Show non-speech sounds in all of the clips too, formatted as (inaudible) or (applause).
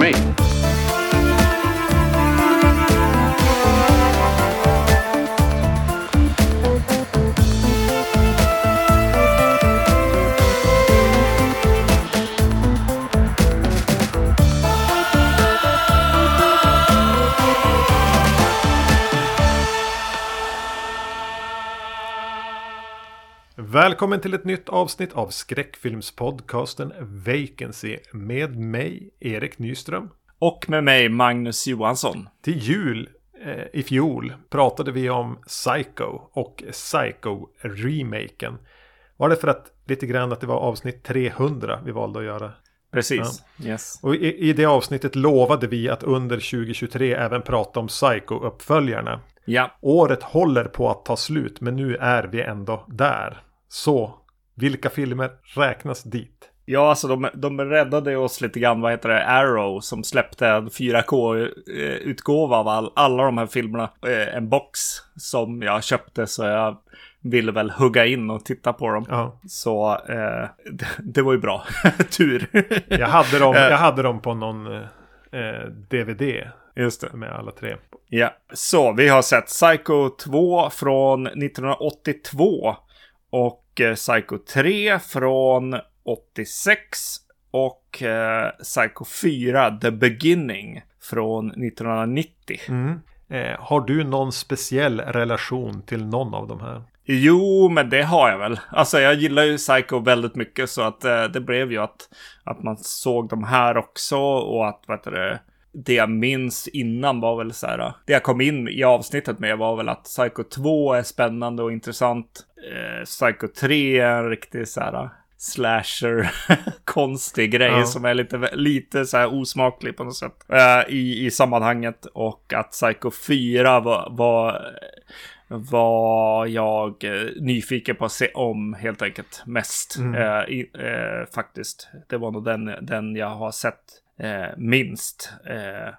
me. Välkommen till ett nytt avsnitt av skräckfilmspodcasten Vacancy med mig, Erik Nyström. Och med mig, Magnus Johansson. Till jul eh, i fjol pratade vi om Psycho och Psycho-remaken. Var det för att lite grann att det var avsnitt 300 vi valde att göra? Precis, ja. yes. Och i, i det avsnittet lovade vi att under 2023 även prata om Psycho-uppföljarna. Ja. Året håller på att ta slut, men nu är vi ändå där. Så, vilka filmer räknas dit? Ja, alltså de, de räddade oss lite grann, vad heter det, Arrow som släppte en 4K-utgåva av all, alla de här filmerna. Eh, en box som jag köpte så jag ville väl hugga in och titta på dem. Ja. Så eh, det, det, var ju bra. (laughs) Tur. jag, hade dem, jag hade dem på någon eh, DVD. Just det. Med alla tre. Ja, så vi har sett Psycho 2 från 1982. Och eh, Psycho 3 från 86. Och eh, Psycho 4 The Beginning från 1990. Mm. Eh, har du någon speciell relation till någon av de här? Jo, men det har jag väl. Alltså jag gillar ju Psycho väldigt mycket så att eh, det blev ju att, att man såg de här också och att, vad heter det, det jag minns innan var väl så här. Det jag kom in i avsnittet med var väl att Psycho 2 är spännande och intressant. Eh, Psycho 3 är en riktig så här slasher (laughs) konstig grej ja. som är lite, lite så här osmaklig på något sätt uh, i, i sammanhanget. Och att Psycho 4 var, var, var jag uh, nyfiken på att se om helt enkelt mest. Mm. Uh, i, faktiskt. Det var nog den, den jag har sett minst.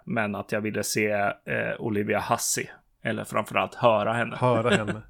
men att jag ville se Olivia Hussey eller framförallt höra henne. Höra henne.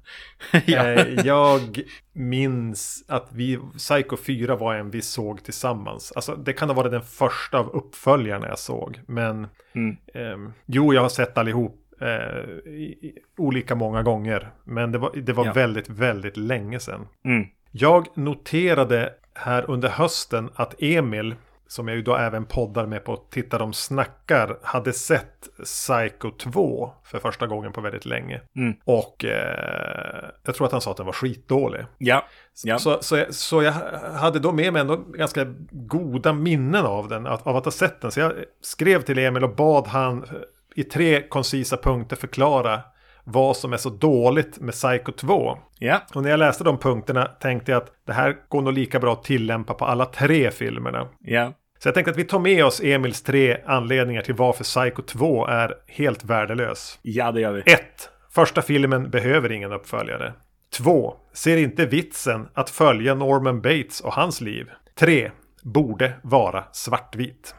(laughs) ja. eh, jag minns att vi, Psycho 4 var en vi såg tillsammans. Alltså det kan ha varit den första av uppföljarna jag såg. Men mm. eh, jo, jag har sett allihop. Eh, i, olika många gånger. Men det var, det var ja. väldigt, väldigt länge sedan. Mm. Jag noterade här under hösten att Emil som jag ju då även poddar med på Titta de snackar, hade sett Psycho 2 för första gången på väldigt länge. Mm. Och eh, jag tror att han sa att den var skitdålig. Ja. ja. Så, så, jag, så jag hade då med mig ändå ganska goda minnen av den, av, av att ha sett den. Så jag skrev till Emil och bad han i tre koncisa punkter förklara vad som är så dåligt med Psycho 2. Ja. Och när jag läste de punkterna tänkte jag att det här går nog lika bra att tillämpa på alla tre filmerna. Ja. Så jag tänkte att vi tar med oss Emils tre anledningar till varför Psycho 2 är helt värdelös. Ja, det gör vi. 1. Första filmen behöver ingen uppföljare. 2. Ser inte vitsen att följa Norman Bates och hans liv. 3. Borde vara svartvit.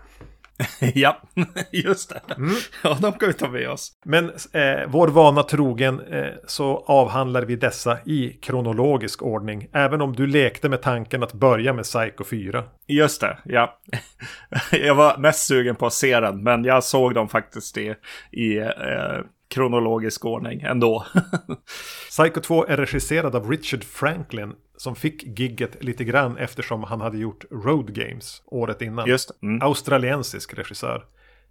(laughs) ja, (laughs) just det. Mm. Ja, de kan vi ta med oss. Men eh, vår vana trogen eh, så avhandlar vi dessa i kronologisk ordning. Även om du lekte med tanken att börja med Psycho 4. Just det, ja. (laughs) jag var mest sugen på att se den, men jag såg dem faktiskt i, i eh, kronologisk ordning ändå. (laughs) Psycho 2 är regisserad av Richard Franklin som fick gigget lite grann eftersom han hade gjort Road Games året innan. Just mm. Australiensisk regissör.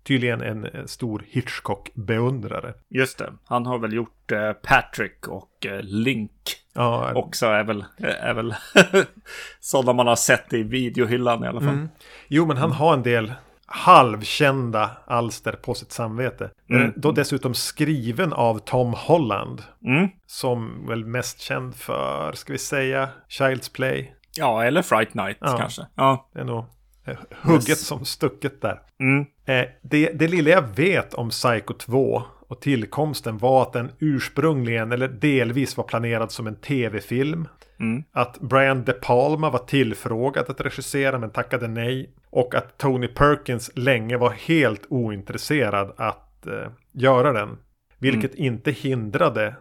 Tydligen en stor Hitchcock-beundrare. Just det. Han har väl gjort eh, Patrick och eh, Link. Ja, också är väl, är väl (laughs) sådana man har sett i videohyllan i alla fall. Mm. Jo, men han har en del halvkända alster på sitt samvete. Mm. Då dessutom skriven av Tom Holland. Mm. Som väl mest känd för, ska vi säga, Child's Play. Ja, eller Fright Night ja. kanske. Ja. Det är nog eh, hugget yes. som stucket där. Mm. Eh, det, det lilla jag vet om Psycho 2 och tillkomsten var att den ursprungligen eller delvis var planerad som en tv-film. Mm. Att Brian De Palma var tillfrågad att regissera men tackade nej. Och att Tony Perkins länge var helt ointresserad att eh, göra den. Vilket mm. inte hindrade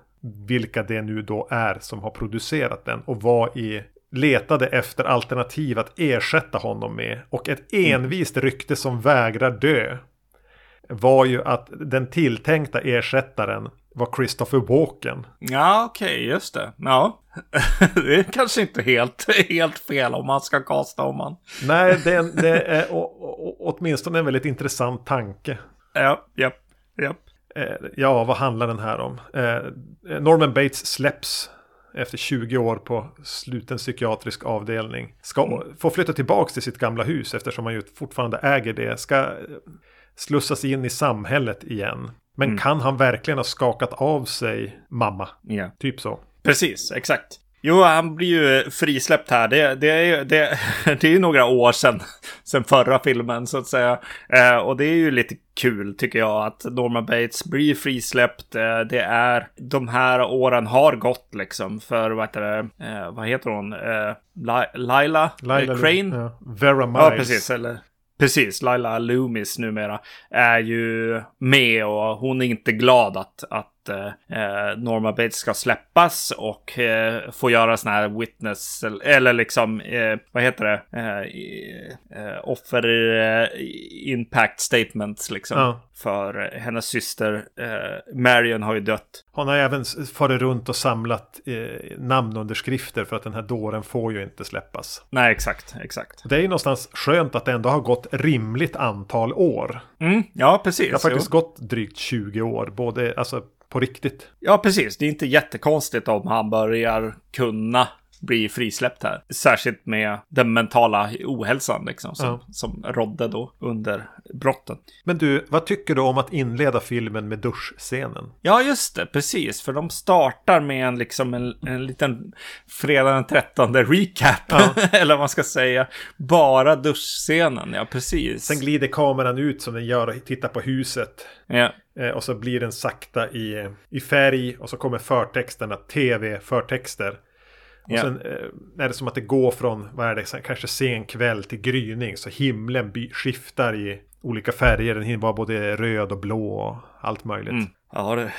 vilka det nu då är som har producerat den och var i letade efter alternativ att ersätta honom med. Och ett mm. envist rykte som vägrar dö var ju att den tilltänkta ersättaren var Christopher Walken. Ja, okej, okay, just det. Ja, (laughs) det är kanske inte helt, helt fel om man ska kasta om man. Nej, (laughs) det är, det är åtminstone en väldigt intressant tanke. Ja, japp, japp. Eh, ja, vad handlar den här om? Eh, Norman Bates släpps efter 20 år på sluten psykiatrisk avdelning. Ska mm. få flytta tillbaka till sitt gamla hus eftersom han ju fortfarande äger det. Ska slussas in i samhället igen. Men mm. kan han verkligen ha skakat av sig mamma? Yeah. Typ så. Precis, exakt. Jo, han blir ju frisläppt här. Det, det, är, det, (laughs) det är ju några år sedan, sedan förra filmen så att säga. Eh, och det är ju lite kul tycker jag att Norman Bates blir frisläppt. Eh, det är de här åren har gått liksom för vad heter det? Eh, vad heter hon? Eh, Laila? Laila Crane? Ja. Vera Miles. Ja, precis. Eller Precis, Laila Loomis numera är ju med och hon är inte glad att, att eh, Norma Bates ska släppas och eh, få göra sådana här witness eller liksom eh, vad heter det? Eh, eh offer eh, impact statements liksom. Ja. För hennes syster eh, Marion har ju dött. Hon har även farit runt och samlat namnunderskrifter för att den här dåren får ju inte släppas. Nej, exakt, exakt. Det är ju någonstans skönt att det ändå har gått rimligt antal år. Mm, ja, precis. Det har faktiskt jo. gått drygt 20 år, både alltså på riktigt. Ja, precis. Det är inte jättekonstigt om han börjar kunna bli frisläppt här. Särskilt med den mentala ohälsan liksom, som, ja. som rådde då under brotten. Men du, vad tycker du om att inleda filmen med duschscenen? Ja, just det, precis. För de startar med en, liksom en, en liten fredag den 13 recap. Ja. (laughs) Eller vad man ska säga. Bara duschscenen, ja precis. Sen glider kameran ut som den gör och tittar på huset. Ja. Eh, och så blir den sakta i, i färg och så kommer förtexterna, tv-förtexter. Och yeah. sen eh, är det som att det går från, vad är det, kanske sen kväll till gryning. Så himlen skiftar i olika färger. Den hinner vara både röd och blå och allt möjligt. Mm. Ja, det...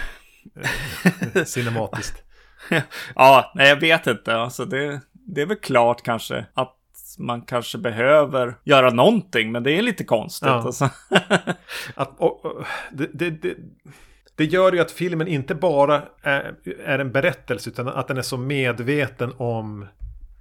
Eh, cinematiskt. (laughs) ja, nej jag vet inte. Alltså det, det är väl klart kanske att man kanske behöver göra någonting, men det är lite konstigt. Ja. Alltså. (laughs) att, och, och, det, det, det, det, gör ju att filmen inte bara är, är, en berättelse, utan att den är så medveten om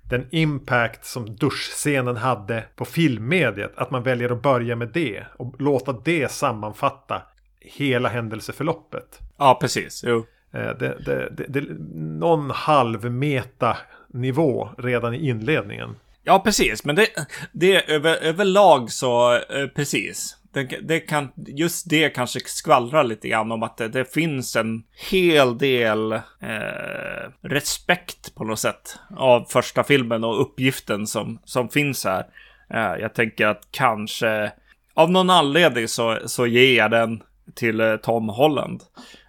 den impact som duschscenen hade på filmmediet. Att man väljer att börja med det och låta det sammanfatta hela händelseförloppet. Ja, precis. Jo. Eh, det, det, det, det, någon halv meta nivå redan i inledningen. Ja, precis. Men det, det över, överlag så, eh, precis. Det, det, kan, just det kanske skvallrar lite grann om att det, det finns en hel del eh, respekt på något sätt av första filmen och uppgiften som, som finns här. Eh, jag tänker att kanske av någon anledning så, så ger jag den till eh, Tom Holland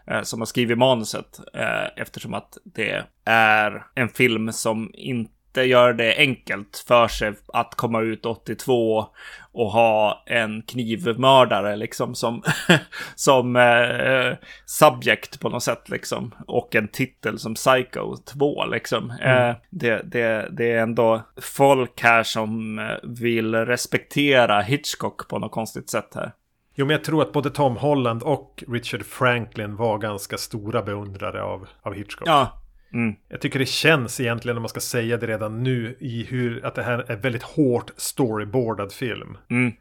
eh, som har skrivit manuset eh, eftersom att det är en film som inte inte gör det enkelt för sig att komma ut 82 och ha en knivmördare liksom som, (laughs) som eh, subject på något sätt liksom. Och en titel som Psycho 2 liksom. Mm. Eh, det, det, det är ändå folk här som eh, vill respektera Hitchcock på något konstigt sätt här. Jo, men jag tror att både Tom Holland och Richard Franklin var ganska stora beundrare av, av Hitchcock. Ja, Mm. Jag tycker det känns egentligen om man ska säga det redan nu i hur att det här är väldigt hårt storyboardad film. Mm.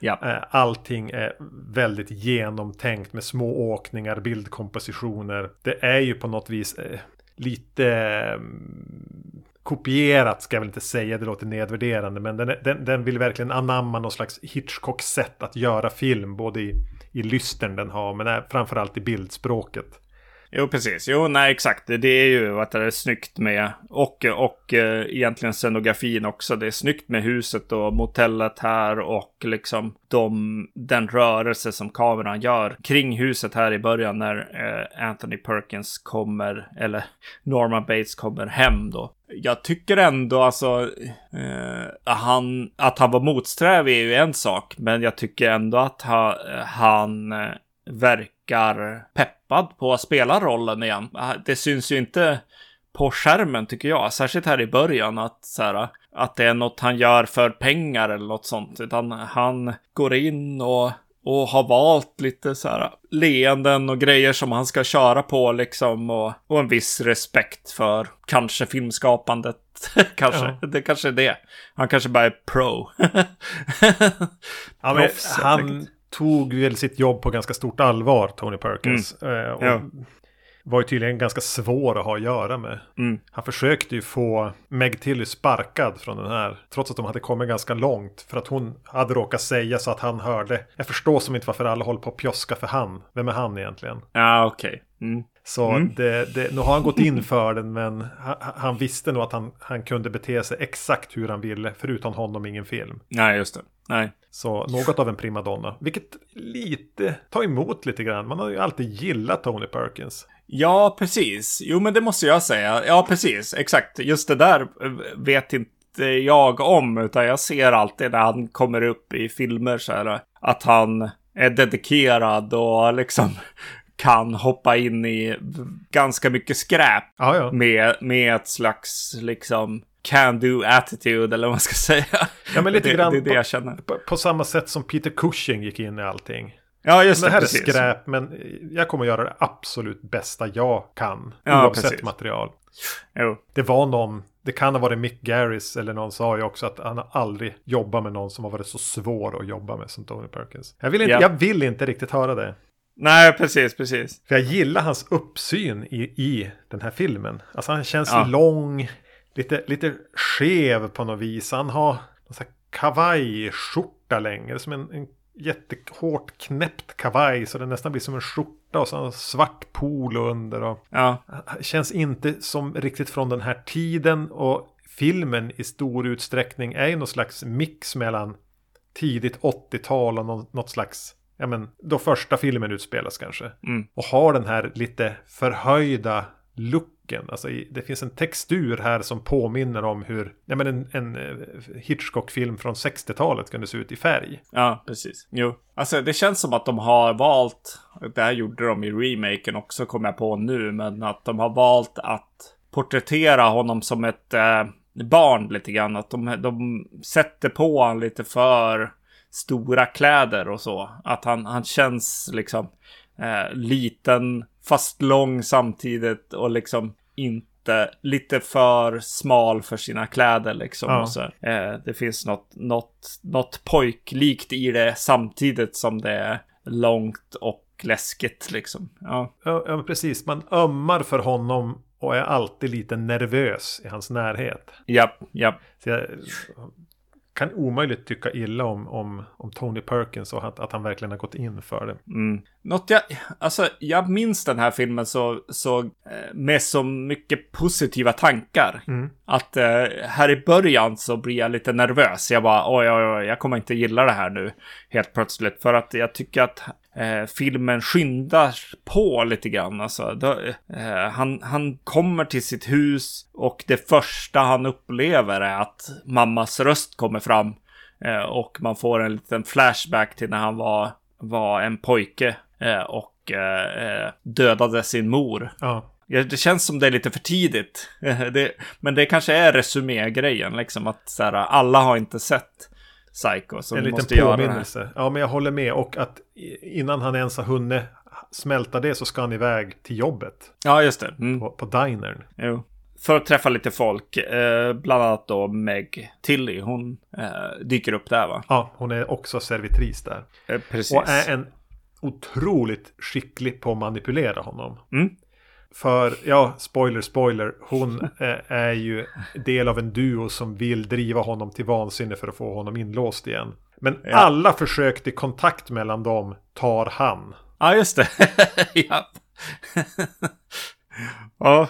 Ja. Eh, allting är väldigt genomtänkt med små åkningar, bildkompositioner. Det är ju på något vis eh, lite mm, kopierat ska jag väl inte säga, det låter nedvärderande. Men den, den, den vill verkligen anamma någon slags Hitchcock-sätt att göra film. Både i, i lystern den har, men framförallt i bildspråket. Jo, precis. Jo, nej, exakt. Det är ju att det är snyggt med och, och eh, egentligen scenografin också. Det är snyggt med huset och motellet här och liksom de, den rörelse som kameran gör kring huset här i början när eh, Anthony Perkins kommer, eller Norman Bates kommer hem då. Jag tycker ändå alltså eh, han, att han var motsträvig är ju en sak, men jag tycker ändå att ha, eh, han eh, verkar verkar peppad på att spela rollen igen. Det syns ju inte på skärmen tycker jag, särskilt här i början att så här, att det är något han gör för pengar eller något sånt, utan han går in och och har valt lite så här leenden och grejer som han ska köra på liksom och, och en viss respekt för kanske filmskapandet. (laughs) kanske, ja. det kanske är det. Han kanske bara är pro. (laughs) ja, men han tog väl sitt jobb på ganska stort allvar, Tony Perkins. Mm. Eh, och, ja var ju tydligen ganska svår att ha att göra med. Mm. Han försökte ju få Meg Tilly sparkad från den här. Trots att de hade kommit ganska långt. För att hon hade råkat säga så att han hörde. Jag förstår som inte varför alla håller på att pjoska för han. Vem är han egentligen? Ja, okej. Okay. Mm. Så mm. Det, det, nu har han gått in för den men han, han, visste nog att han, han kunde bete sig exakt hur han ville. Förutom honom ingen film. Nej, just det. Nej. Så något av en primadonna. Vilket lite tar emot lite grann. Man har ju alltid gillat Tony Perkins. Ja, precis. Jo, men det måste jag säga. Ja, precis. Exakt. Just det där vet inte jag om, utan jag ser alltid när han kommer upp i filmer så här, att han är dedikerad och liksom (laughs) kan hoppa in i ganska mycket skräp ah, ja. med, med ett slags liksom can-do attitude eller vad man ska säga. Ja, men lite det, grann det, det jag känner. På, på, samma sätt som Peter Cushing gick in i allting. Ja, just det. Det här precis. är skräp, men jag kommer att göra det absolut bästa jag kan. Ja, oavsett precis. material. Jo. Det var någon, det kan ha varit Mick Garris eller någon sa ju också att han har aldrig jobbat med någon som har varit så svår att jobba med som Tony Perkins. Jag vill inte, ja. jag vill inte riktigt höra det. Nej, precis, precis. För jag gillar hans uppsyn i, i den här filmen. Alltså han känns ja. lång, lite, lite skev på något vis. Han har någon kavajskjorta längre, som en, en jättehårt knäppt kavaj så det nästan blir som en skjorta och så en svart polo under. Och ja. Känns inte som riktigt från den här tiden och filmen i stor utsträckning är ju någon slags mix mellan tidigt 80-tal och något slags ja men, då första filmen utspelas kanske. Mm. Och har den här lite förhöjda looken. Alltså det finns en textur här som påminner om hur ja, men en, en eh, Hitchcock-film från 60-talet kunde se ut i färg. Ja, precis. Jo, alltså det känns som att de har valt, det här gjorde de i remaken också kom jag på nu, men att de har valt att porträttera honom som ett eh, barn lite grann. Att de, de sätter på honom lite för stora kläder och så. Att han, han känns liksom eh, liten fast lång samtidigt och liksom inte lite för smal för sina kläder liksom. Ja. Så, eh, det finns något, något, något pojklikt i det samtidigt som det är långt och läskigt liksom. Ja. ja, ja precis. Man ömmar för honom och är alltid lite nervös i hans närhet. Japp, japp. Så jag kan omöjligt tycka illa om, om, om Tony Perkins och att, att han verkligen har gått in för det. Mm. Något jag, alltså jag minns den här filmen så, så eh, med så mycket positiva tankar. Mm. Att eh, här i början så blir jag lite nervös. Jag bara oj, oj, oj, jag kommer inte gilla det här nu helt plötsligt. För att jag tycker att eh, filmen skyndar på lite grann. Alltså, då, eh, han, han kommer till sitt hus och det första han upplever är att mammas röst kommer fram. Eh, och man får en liten flashback till när han var, var en pojke eh, och eh, eh, dödade sin mor. Ja. Det känns som det är lite för tidigt. (laughs) det, men det kanske är resumé-grejen, liksom att så här, alla har inte sett Psycho. Så en liten påminnelse. Ja, men jag håller med. Och att innan han ens har hunnit smälta det så ska han iväg till jobbet. Ja, just det. Mm. På, på dinern. Jo. För att träffa lite folk. Eh, bland annat då Meg Tilly. Hon eh, dyker upp där va? Ja, hon är också servitris där. Eh, precis. Och är en otroligt skicklig på att manipulera honom. Mm. För, ja, spoiler, spoiler. Hon eh, är ju del av en duo som vill driva honom till vansinne för att få honom inlåst igen. Men ja. alla försök till kontakt mellan dem tar han. Ja, just det. (laughs) ja. (laughs) ja.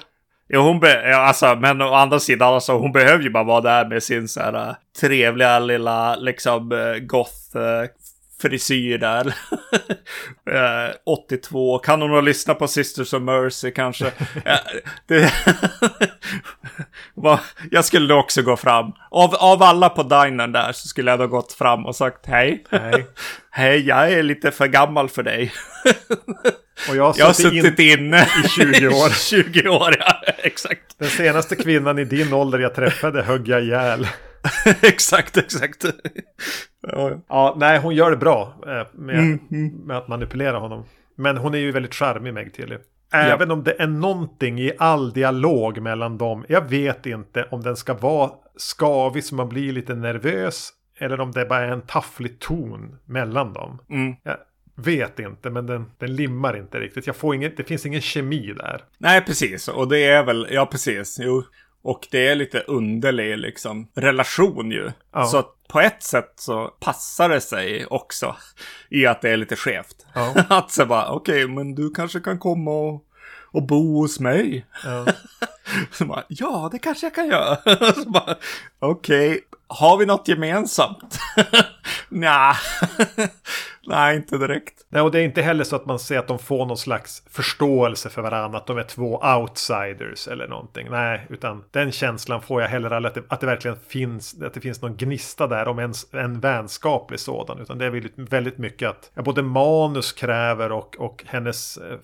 Jo, hon be- ja, alltså, men å andra sidan, alltså, hon behöver ju bara vara där med sin så här, uh, trevliga lilla liksom uh, goth uh, frisyr där. 82. (laughs) Eh, kan hon ha lyssnat på Sisters of Mercy kanske? (laughs) det... (laughs) jag skulle också gå fram. Av, av alla på dinern där så skulle jag då gått fram och sagt hej. Hej, hej jag är lite för gammal för dig. Och jag har jag har suttit in, inne i 20 år. 20 år, ja. Exakt. Den senaste kvinnan i din ålder jag träffade högg jag ihjäl. (laughs) exakt, exakt. ja, ja, nej, hon gör det bra eh, med, mm, mm. med att manipulera honom. Men hon är ju väldigt charmig, Meg Tilly. Även ja. om det är någonting i all dialog mellan dem. Jag vet inte om den ska vara skavig så man blir lite nervös. Eller om det bara är en tafflig ton mellan dem. Mm. Jag vet inte, men den, den limmar inte riktigt. Jag får inget, det finns ingen kemi där. Nej, precis. Och det är väl, ja precis. Jo. Och det är lite underlig liksom relation ju. Ja. Så på ett sätt så passar det sig också i att det är lite skevt. Ja. (laughs) att så bara, okej, okay, men du kanske kan komma och, och bo hos mig. Ja. (laughs) så bara, ja, det kanske jag kan göra. (laughs) okej, okay, har vi något gemensamt? Nja. Nej, inte direkt. Nej, och det är inte heller så att man ser att de får någon slags förståelse för varandra. Att de är två outsiders eller någonting. Nej, utan den känslan får jag heller aldrig. Att det, att det verkligen finns, att det finns någon gnista där om ens en vänskaplig sådan. Utan det är väldigt, väldigt mycket att ja, både manus kräver och, och hennes... Eh,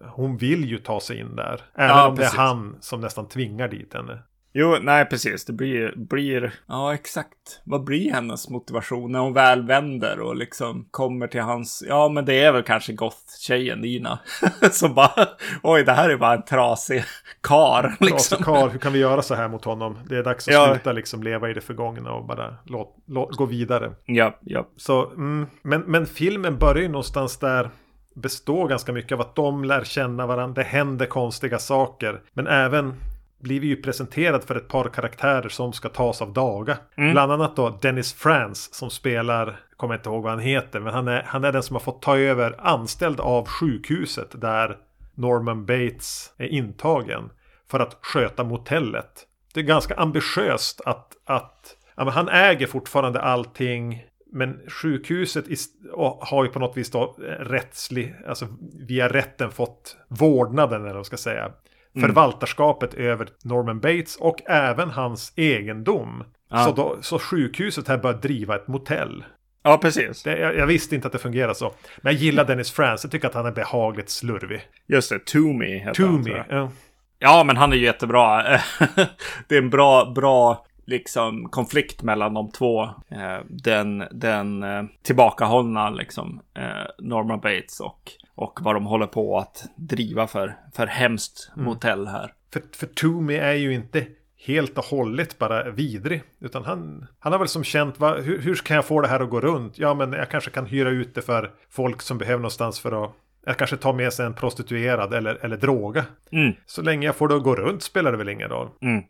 hon vill ju ta sig in där. Även ja, om precis. det är han som nästan tvingar dit henne. Jo, nej precis. Det blir, blir, ja exakt. Vad blir hennes motivation när hon väl vänder och liksom kommer till hans, ja men det är väl kanske goth-tjejen Nina. (laughs) Som bara, oj det här är bara en trasig kar. Liksom. kar, hur kan vi göra så här mot honom? Det är dags att ja. sluta liksom leva i det förgångna och bara låt, låt, gå vidare. Ja, ja. Så, mm, men, men filmen börjar ju någonstans där består ganska mycket av att de lär känna varandra. Det händer konstiga saker. Men även blir vi ju presenterad för ett par karaktärer som ska tas av daga. Mm. Bland annat då Dennis Frans som spelar, kommer inte ihåg vad han heter, men han är, han är den som har fått ta över anställd av sjukhuset där Norman Bates är intagen för att sköta motellet. Det är ganska ambitiöst att, att ja, han äger fortfarande allting. Men sjukhuset har ju på något vis då rättslig, alltså via rätten fått vårdnaden eller vad man ska säga mm. förvaltarskapet över Norman Bates och även hans egendom. Ja. Så, då, så sjukhuset här börjar driva ett motell. Ja, precis. Det, jag, jag, visste inte att det fungerar så. Men jag gillar Dennis Frans. Jag tycker att han är behagligt slurvig. Just det, Toomey heter Toomey, han. Ja. ja, men han är ju jättebra. (laughs) det är en bra, bra liksom konflikt mellan de två. Eh, den den eh, tillbakahållna liksom eh, Norman Bates och och vad de håller på att driva för, för hemskt mm. motell här. För, för Toomey är ju inte helt och hållet bara vidrig. Utan han, han har väl som känt, va, hur, hur kan jag få det här att gå runt? Ja, men jag kanske kan hyra ut det för folk som behöver någonstans för att jag kanske tar med sig en prostituerad eller, eller droga. Mm. Så länge jag får det att gå runt spelar det väl ingen roll. Mm. Uh,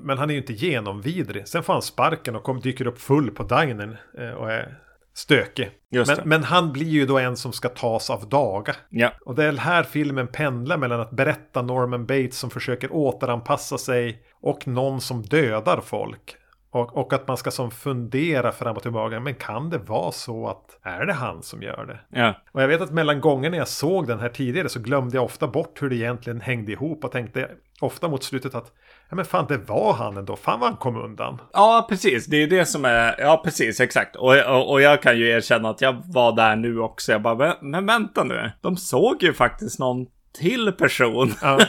men han är ju inte genomvidrig. Sen får han sparken och kom, dyker upp full på dinern uh, och är stökig. Men, men, han blir ju då en som ska tas av daga. Ja. Och det är här filmen pendlar mellan att berätta Norman Bates som försöker återanpassa sig och någon som dödar folk. Och, och, att man ska som fundera fram och tillbaka. Men kan det vara så att är det han som gör det? Ja. Och jag vet att mellan gångerna jag såg den här tidigare så glömde jag ofta bort hur det egentligen hängde ihop. Och tänkte ofta mot slutet att Ja men fan det var han ändå. Fan vad han kom undan. Ja precis. Det är det som är. Ja precis exakt. Och, och, och jag kan ju erkänna att jag var där nu också. Jag bara men vänta nu. De såg ju faktiskt någon till person. Ja. (laughs)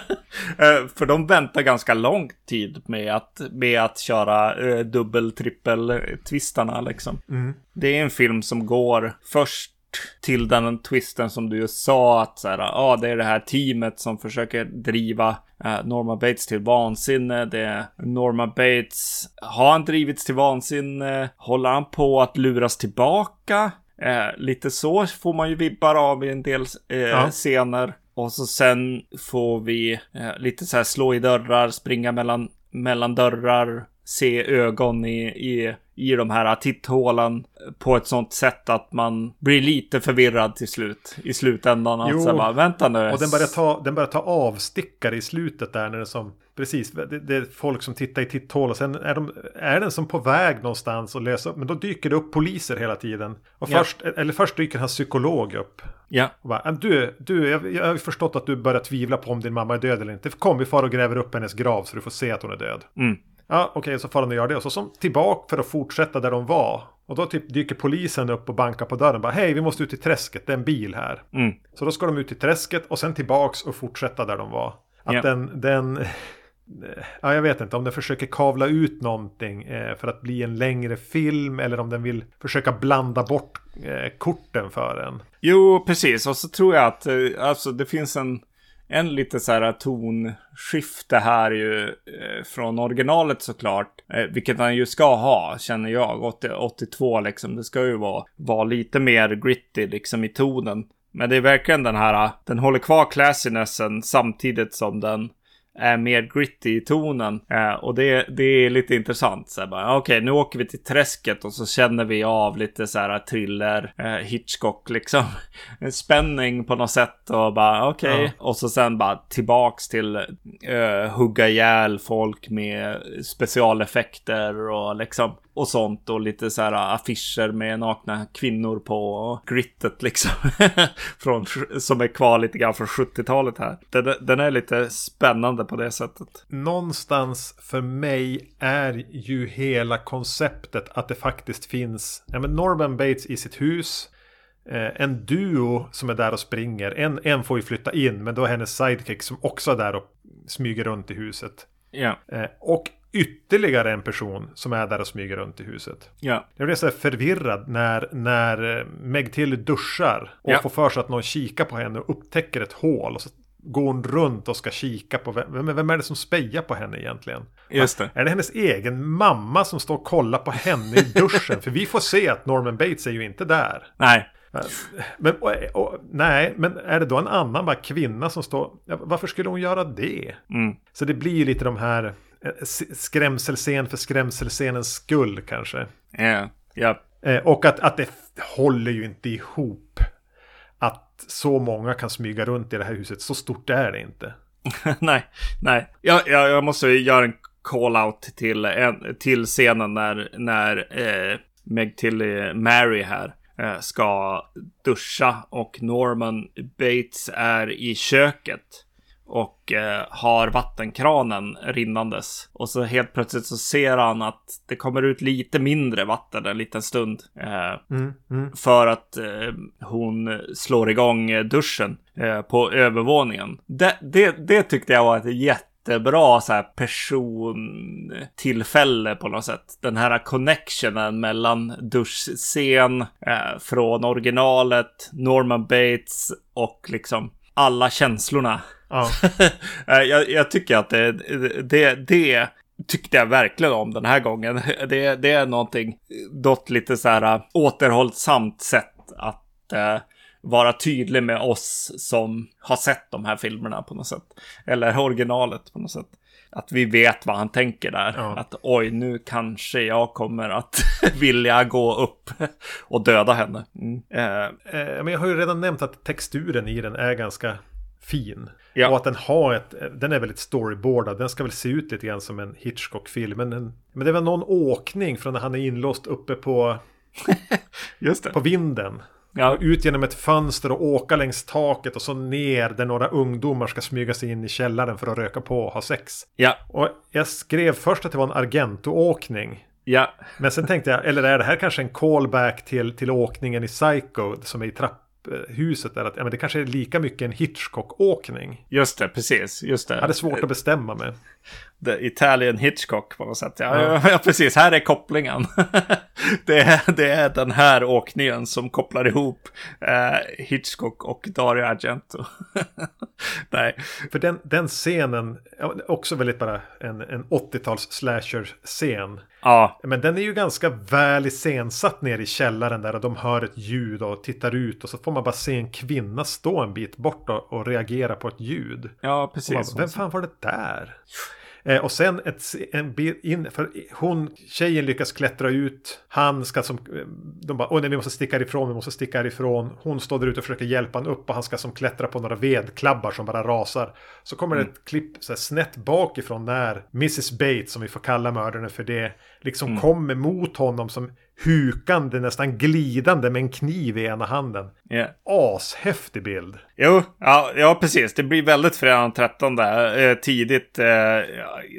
Eh, för de väntar ganska lång tid med att, med att köra uh, dubbel, trippel twistarna liksom. Mm. Det är en film som går först till den twisten som du just sa att så här, ah, det är det här teamet som försöker driva uh, Norma Bates till vansinne. Det är Norma Bates. Har han drivits till vansinne? Håller han på att luras tillbaka? Uh, lite så får man ju vibbar av i en del uh, ja. scener. Och så sen får vi lite så här slå i dörrar, springa mellan, mellan dörrar, se ögon i, i, i de här titthålen på ett sånt sätt att man blir lite förvirrad till slut i slutändan. Jo, alltså bara, vänta nu. Och den börjar, ta, den börjar ta avstickare i slutet där när det som Precis, det, det, är folk som tittar i titthål och sen är, de, är den som på väg någonstans och lösa upp. Men då dyker det upp poliser hela tiden. Och först, ja. Eller först dyker hans psykolog upp. Ja. Och bara, du, du jag, jag har förstått att du börjar tvivla på om din mamma är död eller inte. Kom, vi far och gräver upp hennes grav så du får se att hon är död. Mm. Ja, okej, okay, så de och gör det. Och så som tillbaka för att fortsätta där de var. Och då typ dyker polisen upp och bankar på dörren. Bara, hej, vi måste ut i träsket, det är en bil här. Mm. Så då ska de ut i träsket och sen tillbaks och fortsätta där de var. Att yeah. den, den, (laughs) ja, jag vet inte om den försöker kavla ut någonting eh, för att bli en längre film eller om den vill försöka blanda bort eh, korten för en. Jo, precis. Och så tror jag att eh, alltså, det finns en, en lite så här tonskifte här ju eh, från originalet såklart. Eh, vilket han ju ska ha, känner jag. 80, 82 liksom. Det ska ju vara, vara lite mer gritty liksom i tonen. Men det är verkligen den här, den håller kvar classinessen samtidigt som den är mer gritty i tonen. Eh, och det, det är lite intressant. Okej, okay, nu åker vi till träsket och så känner vi av lite så här thriller, eh, Hitchcock liksom. (laughs) En spänning på något sätt och bara okej. Okay. Ja. Och så sen bara tillbaks till eh, hugga ihjäl folk med specialeffekter och liksom och sånt och lite så här affischer med nakna kvinnor på och grittet liksom. (laughs) från, som är kvar lite grann från 70-talet här. Den, den, är lite spännande på det sättet. Någonstans för mig är ju hela konceptet att det faktiskt finns ja, men Norman Bates i sitt hus. Eh, en duo som är där och springer. En, en får ju flytta in men då är hennes sidekick som också är där och smyger runt i huset. Eh, och ytterligare en person som är där och smyger runt i huset. Ja. Jag blir så förvirrad när, när Meg Till duschar och ja. får för sig att någon kikar på henne och upptäcker ett hål. Och så går hon runt och ska kika på vem, vem är det som spejar på henne egentligen? Just det. Är det hennes egen mamma som står och kollar på henne i duschen? För vi får se att Norman Bates är ju inte där. Nej. Men, och, och, nej, men är det då en annan bara kvinna som står... Varför skulle hon göra det? Mm. Så det blir ju lite de här Eh, skrämselscen för skrämselscenens skull kanske. Ja, ja. Eh, och att, att det håller ju inte ihop. Att så många kan smyga runt i det här huset. Så stort är det inte. (laughs) nej, nej. Jag, jag, jag måste göra en call-out till, en, till scenen när, när eh, Meg till eh, Mary här eh, ska duscha och Norman Bates är i köket och eh, har vattenkranen rinnandes. Och så helt plötsligt så ser han att det kommer ut lite mindre vatten en liten stund. Eh, mm, mm. För att eh, hon slår igång duschen eh, på övervåningen. Det, det, det tyckte jag var ett jättebra så här persontillfälle på något sätt. Den här connectionen mellan duschscen eh, från originalet, Norman Bates och liksom alla känslorna Ja. (laughs) Eh, jag, jag, tycker att det, det, det tyckte jag verkligen om den här gången. (laughs) Det, det är någonting, något lite så här äh, återhållsamt sätt att uh, vara tydlig med oss som har sett de här filmerna på något sätt. Eller originalet på något sätt. Att vi vet vad han tänker där. Ja. Att oj, nu kanske jag kommer att (laughs) vilja gå upp och döda henne. Mm. Uh, men jag har ju redan nämnt att texturen i den är ganska fin. Ja. Och att den har ett, den är väldigt storyboardad. Den ska väl se ut lite grann som en Hitchcock-film. Men, men det väl någon åkning från när han är inlåst uppe på, (laughs) på vinden. Ja. Ut genom ett fönster och åka längs taket och så ner där några ungdomar ska smyga sig in i källaren för att röka på och ha sex. Ja. Och jag skrev först att det var en Argento-åkning. Ja. Men sen tänkte jag, eller är det här kanske en callback till, till åkningen i Psycho som är i trapp huset är att ja, men det kanske är lika mycket en Hitchcock-åkning. Just det, precis. Just det. Jag hade svårt att bestämma mig. The Italian Hitchcock på något sätt. Ja, ja. (laughs) ja precis. Här är kopplingen. (laughs) det, är, det är den här åkningen som kopplar ihop eh, Hitchcock och Dario Argento. (laughs) Nej. För den, den scenen, också väldigt bara en, en 80-tals slasher-scen. Ja. Men den är ju ganska väl iscensatt ner i källaren där och de hör ett ljud och tittar ut och så får man bara se en kvinna stå en bit bort och, och reagera på ett ljud. Ja, precis. Bara, Vem fan var det där? Eh, och sen ett, en bit in, för hon, tjejen lyckas klättra ut. Han ska som, eh, de bara, åh nej vi måste sticka ifrån, vi måste sticka ifrån. Hon står där ute och försöker hjälpa honom upp och han ska som klättra på några vedklabbar som bara rasar. Så kommer mm. det ett klipp så här, snett bakifrån när Mrs Bates, som vi får kalla mördaren för det, liksom mm. kommer mot honom som hukande, nästan glidande med en kniv i ena handen. Yeah. Ashäftig bild. Jo, ja, ja precis. Det blir väldigt fredag 13 där, eh, tidigt eh,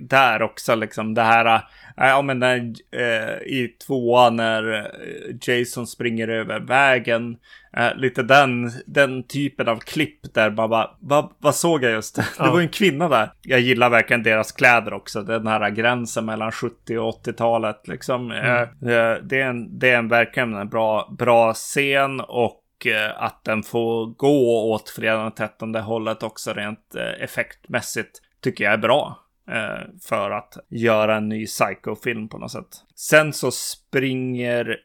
där också liksom. Det här, eh, ja men när, eh, i tvåan när eh, Jason springer över vägen Eh, lite den, den typen av klipp där man bara, vad, vad såg jag just? (laughs) Det Ja. var ju en kvinna där. Jag gillar verkligen deras kläder också. Den här gränsen mellan 70 och 80-talet liksom. Eh, eh, det, är en, det är en verkligen en bra, bra scen och att den får gå åt fredagen den 13 hållet också rent effektmässigt tycker jag är bra. För att göra en ny Psycho-film på något sätt. Sen så springer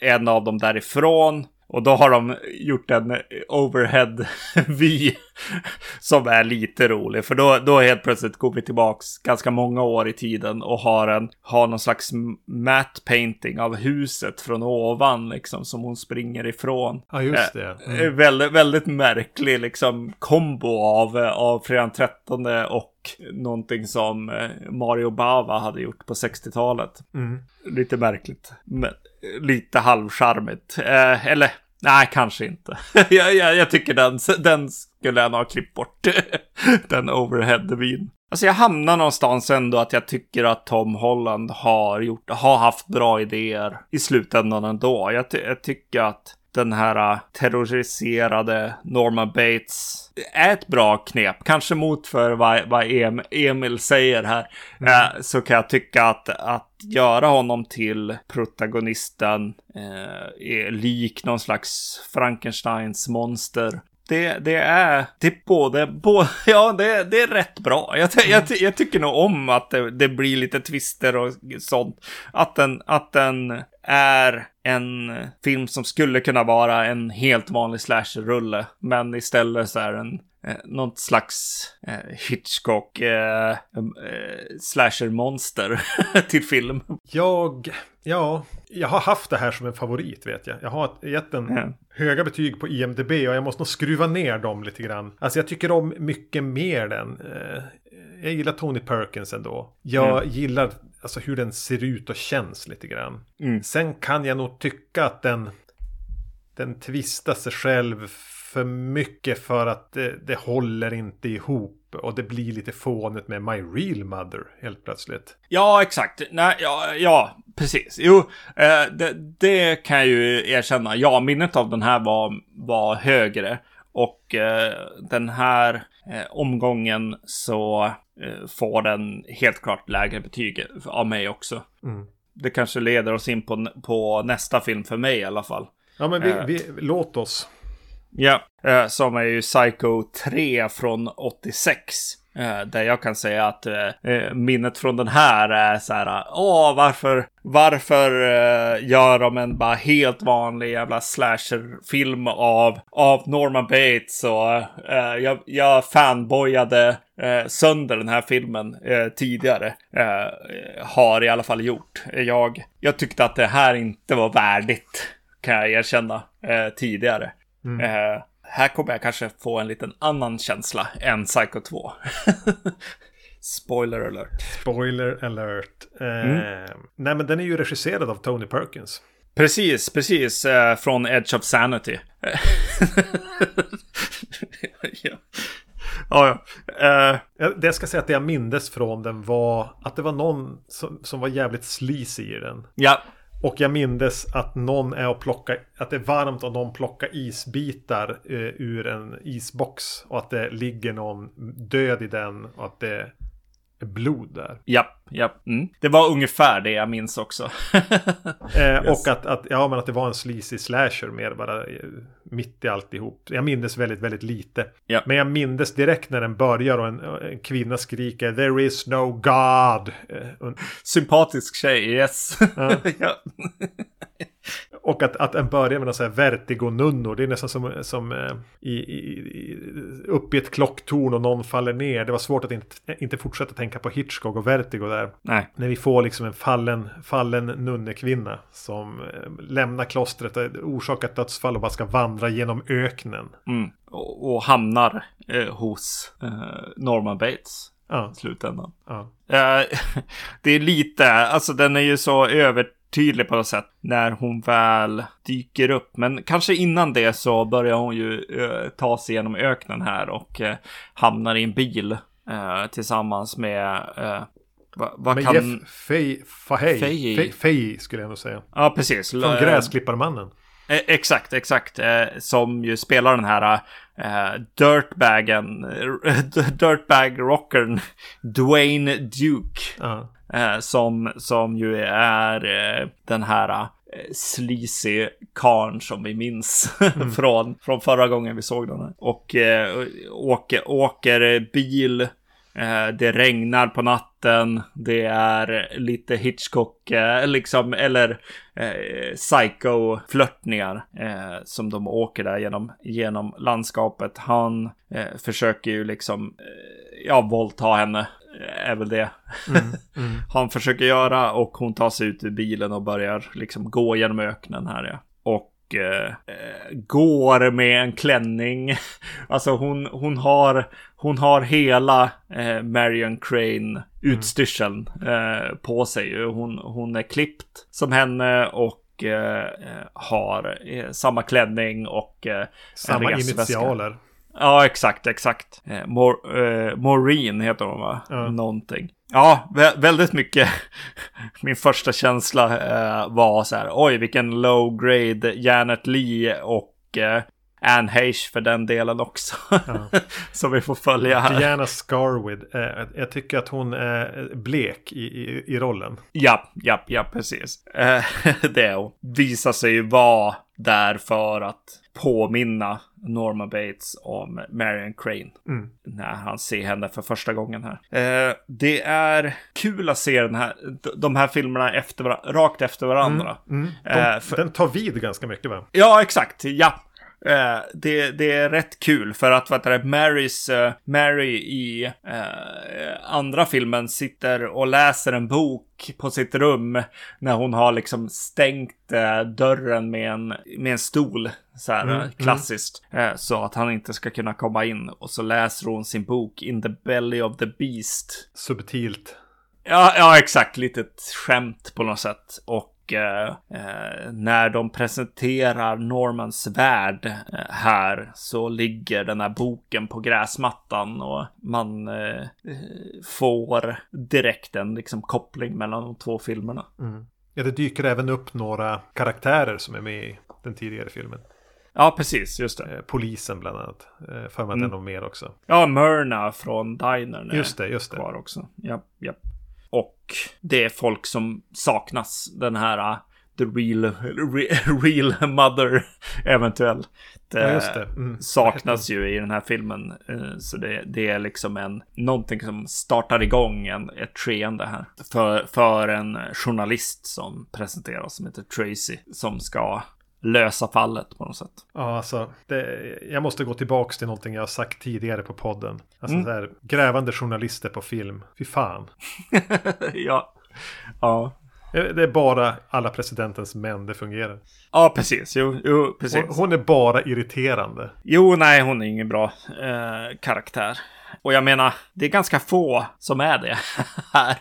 en av dem därifrån. Och då har de gjort en overhead-vy (laughs) (laughs) som är lite rolig. För då, då helt plötsligt går vi tillbaks ganska många år i tiden och har, en, har någon slags matte painting av huset från ovan liksom som hon springer ifrån. Ja, just det. Eh, Mm. Väldigt, väldigt märklig liksom kombo av, av fredagen 13 och någonting som eh, Mario Bava hade gjort på 60-talet. Mm. Lite märkligt. Men lite halvcharmigt. Eh, eller nej, kanske inte. (laughs) jag, jag, jag tycker den, den skulle jag nog ha klippt bort. (laughs) den overhead-vyn. Alltså jag hamnar någonstans ändå att jag tycker att Tom Holland har gjort, har haft bra idéer i slutändan ändå. Jag, ty- jag tycker att den här uh, terroriserade Norma Bates är ett bra knep. Kanske mot för vad, vad em, Emil säger här. Eh, så kan jag tycka att, att göra honom till protagonisten eh, är lik någon slags Frankensteins monster. Det, det är det är både, både (laughs) ja det, det är rätt bra. Jag, jag, jag tycker nog om att det, det blir lite twister och sånt. Att den, att den är en film som skulle kunna vara en helt vanlig slasher-rulle. Men istället så är den eh, något slags eh, Hitchcock eh, eh, slasher-monster (laughs) till film. Jag, ja, jag har haft det här som en favorit vet jag. Jag har gett den Ja. höga betyg på IMDB och jag måste nog skruva ner dem lite grann. Alltså jag tycker om mycket mer den. Eh, Jag gillar Tony Perkins ändå. Jag gillar alltså hur den ser ut och känns lite grann. Mm. Sen kan jag nog tycka att den, den tvistar sig själv för mycket för att det, det håller inte ihop. Och det blir lite fånigt med My Real Mother helt plötsligt. Ja, exakt. Nej, ja, ja precis. Jo, eh, det, det kan jag ju erkänna. Ja, minnet av den här var, var högre. Och eh, den här eh, omgången så eh, får den helt klart lägre betyg av mig också. Mm. Det kanske leder oss in på, på nästa film för mig i alla fall. Ja men vi, Eh. vi, låt oss. Ja, eh, som är ju Psycho 3 från 86. Eh, där jag kan säga att eh, eh, minnet från den här är så här, åh varför, varför gör de en bara helt vanlig jävla slasherfilm av, av Norman Bates och jag, jag fanboyade sönder den här filmen tidigare. Har i alla fall gjort. Jag, jag tyckte att det här inte var värdigt, kan jag erkänna, tidigare tidigare. Eh, här kommer jag kanske få en liten annan känsla än Psycho 2. (laughs) Spoiler alert. Spoiler alert. Eh, Mm. Nej men den är ju regisserad av Tony Perkins. Precis, precis. Eh, från Edge of Sanity. (laughs) ja. Ja, ja. Ja, Det jag ska säga att det jag mindes från den var att det var någon som, som var jävligt sleazy i den. ja, och jag mindes att någon är och plockar, att det är varmt och någon plockar isbitar eh, ur en isbox. Och att det ligger någon död i den och att det blod där. ja, ja. Mm. Det var ungefär det jag minns också. (laughs) Eh, Yes. Och att, att, ja, men att det var en sleazy slasher mer bara eh, mitt i alltihop. Jag mindes väldigt, väldigt lite. Ja. Men jag mindes direkt när den börjar och en, en kvinna skriker There is no God. Eh, Sympatisk tjej, yes. Ja. (laughs) Och att, att den börjar med någon sån här vertigo-nunnor. Det är nästan som, som eh, i, i, upp i ett klocktorn och någon faller ner. Det var svårt att inte, inte fortsätta tänka på Hitchcock och vertigo där. Nej. När vi får liksom en fallen, fallen nunnekvinna som eh, lämnar klostret orsakar ett dödsfall och bara ska vandra genom öknen. Mm. Och, och hamnar eh, hos eh, Norman Bates Ja, slutändan. ja. Eh, (laughs) det är lite, alltså den är ju så övertydlig på något sätt när hon väl dyker upp. Men kanske innan det så börjar hon ju eh, ta sig genom öknen här och eh, hamnar i en bil eh, tillsammans med, eh, vad, Men kan... Jeff Fay, Fahey, Fahey. Skulle jag nog säga. Ja, precis. Från Eh, Gräsklipparmannen. Eh, exakt, exakt. Som ju spelar den här eh, dirtbagen, (laughs) dirtbag-rockern Dwayne Duke. Ja. Eh, som, som ju är eh, den här eh, sleazy karn som vi minns (laughs) Mm. från, från förra gången vi såg den här. Och eh, åker, åker bil, eh, det regnar på natten, det är lite Hitchcock, eh, liksom, eller eh, psycho-flörtningar eh, som de åker där genom, genom landskapet. Han eh, försöker ju liksom, eh, ja, våldta henne är väl det Mm. Mm. (laughs) han försöker göra och hon tar sig ut ur bilen och börjar liksom gå genom öknen här. Ja. Och eh, går med en klänning. (laughs) Alltså hon, hon har, hon har hela eh, Marion Crane utstyrseln eh, på sig. Hon, hon är klippt som henne och eh, eh, har eh, samma klänning och Samma resväska. initialer. Ja, exakt, exakt. Eh, Mor eh, Maureen heter hon va? Ja. Någonting. Ja, vä väldigt mycket. (laughs) Min första känsla eh, var så här, oj vilken low grade Janet Lee och eh, Anne Heche för den delen också. Ja. (laughs) Som vi får följa här. Diana Scarwid. Eh, jag tycker att hon är blek i, i, i rollen. Ja, ja, ja, precis. Eh, (laughs) det och visar sig ju vara där för att påminna Norma Bates om Marion Crane. Mm. När han ser henne för första gången här. Eh, det är kul att se den här, de här filmerna efter, rakt efter varandra. Mm. De, Eh, för- Den tar vid ganska mycket va? Ja, exakt. Ja. Eh, det, det är rätt kul för att vad det, Marys, eh, Mary i eh, andra filmen sitter och läser en bok på sitt rum när hon har liksom stängt eh, dörren med en, med en stol. Så här Mm, eh, klassiskt. Eh, så att han inte ska kunna komma in. Och så läser hon sin bok In the belly of the beast. Subtilt. Ja, ja, exakt. Litet skämt på något sätt. Och eh, eh, när de presenterar Normans värld eh, här så ligger den här boken på gräsmattan och man eh, får direkt en liksom, koppling mellan de två filmerna. Mm. Ja, det dyker även upp några karaktärer som är med i den tidigare filmen. Ja, precis. Just det. Eh, polisen bland annat. Eh, för mig att Mm. det är mer också. Ja, Myrna från Dinern Just det, just det. kvar också. Ja, ja. Och det är folk som saknas. Den här uh, The Real, re, (laughs) real Mother (laughs) eventuellt. Ja, just det. Mm. Eh, saknas ju i den här filmen. Eh, Så det, det är liksom en, någonting som startar igång en, ett skeende här. För, för en journalist som presenteras som heter Tracy. Som ska lösa fallet på något sätt. Ja, alltså. Det, jag måste gå tillbaka till någonting jag har sagt tidigare på podden. Alltså Mm. så här, grävande journalister på film. Fy fan. (laughs) ja. Ja. Eh, Det är bara alla presidentens män det fungerar. Ja, precis. Jo, jo precis. Hon, hon är bara irriterande. Jo, nej, hon är ingen bra eh, karaktär. Och jag menar, det är ganska få som är det (laughs) här.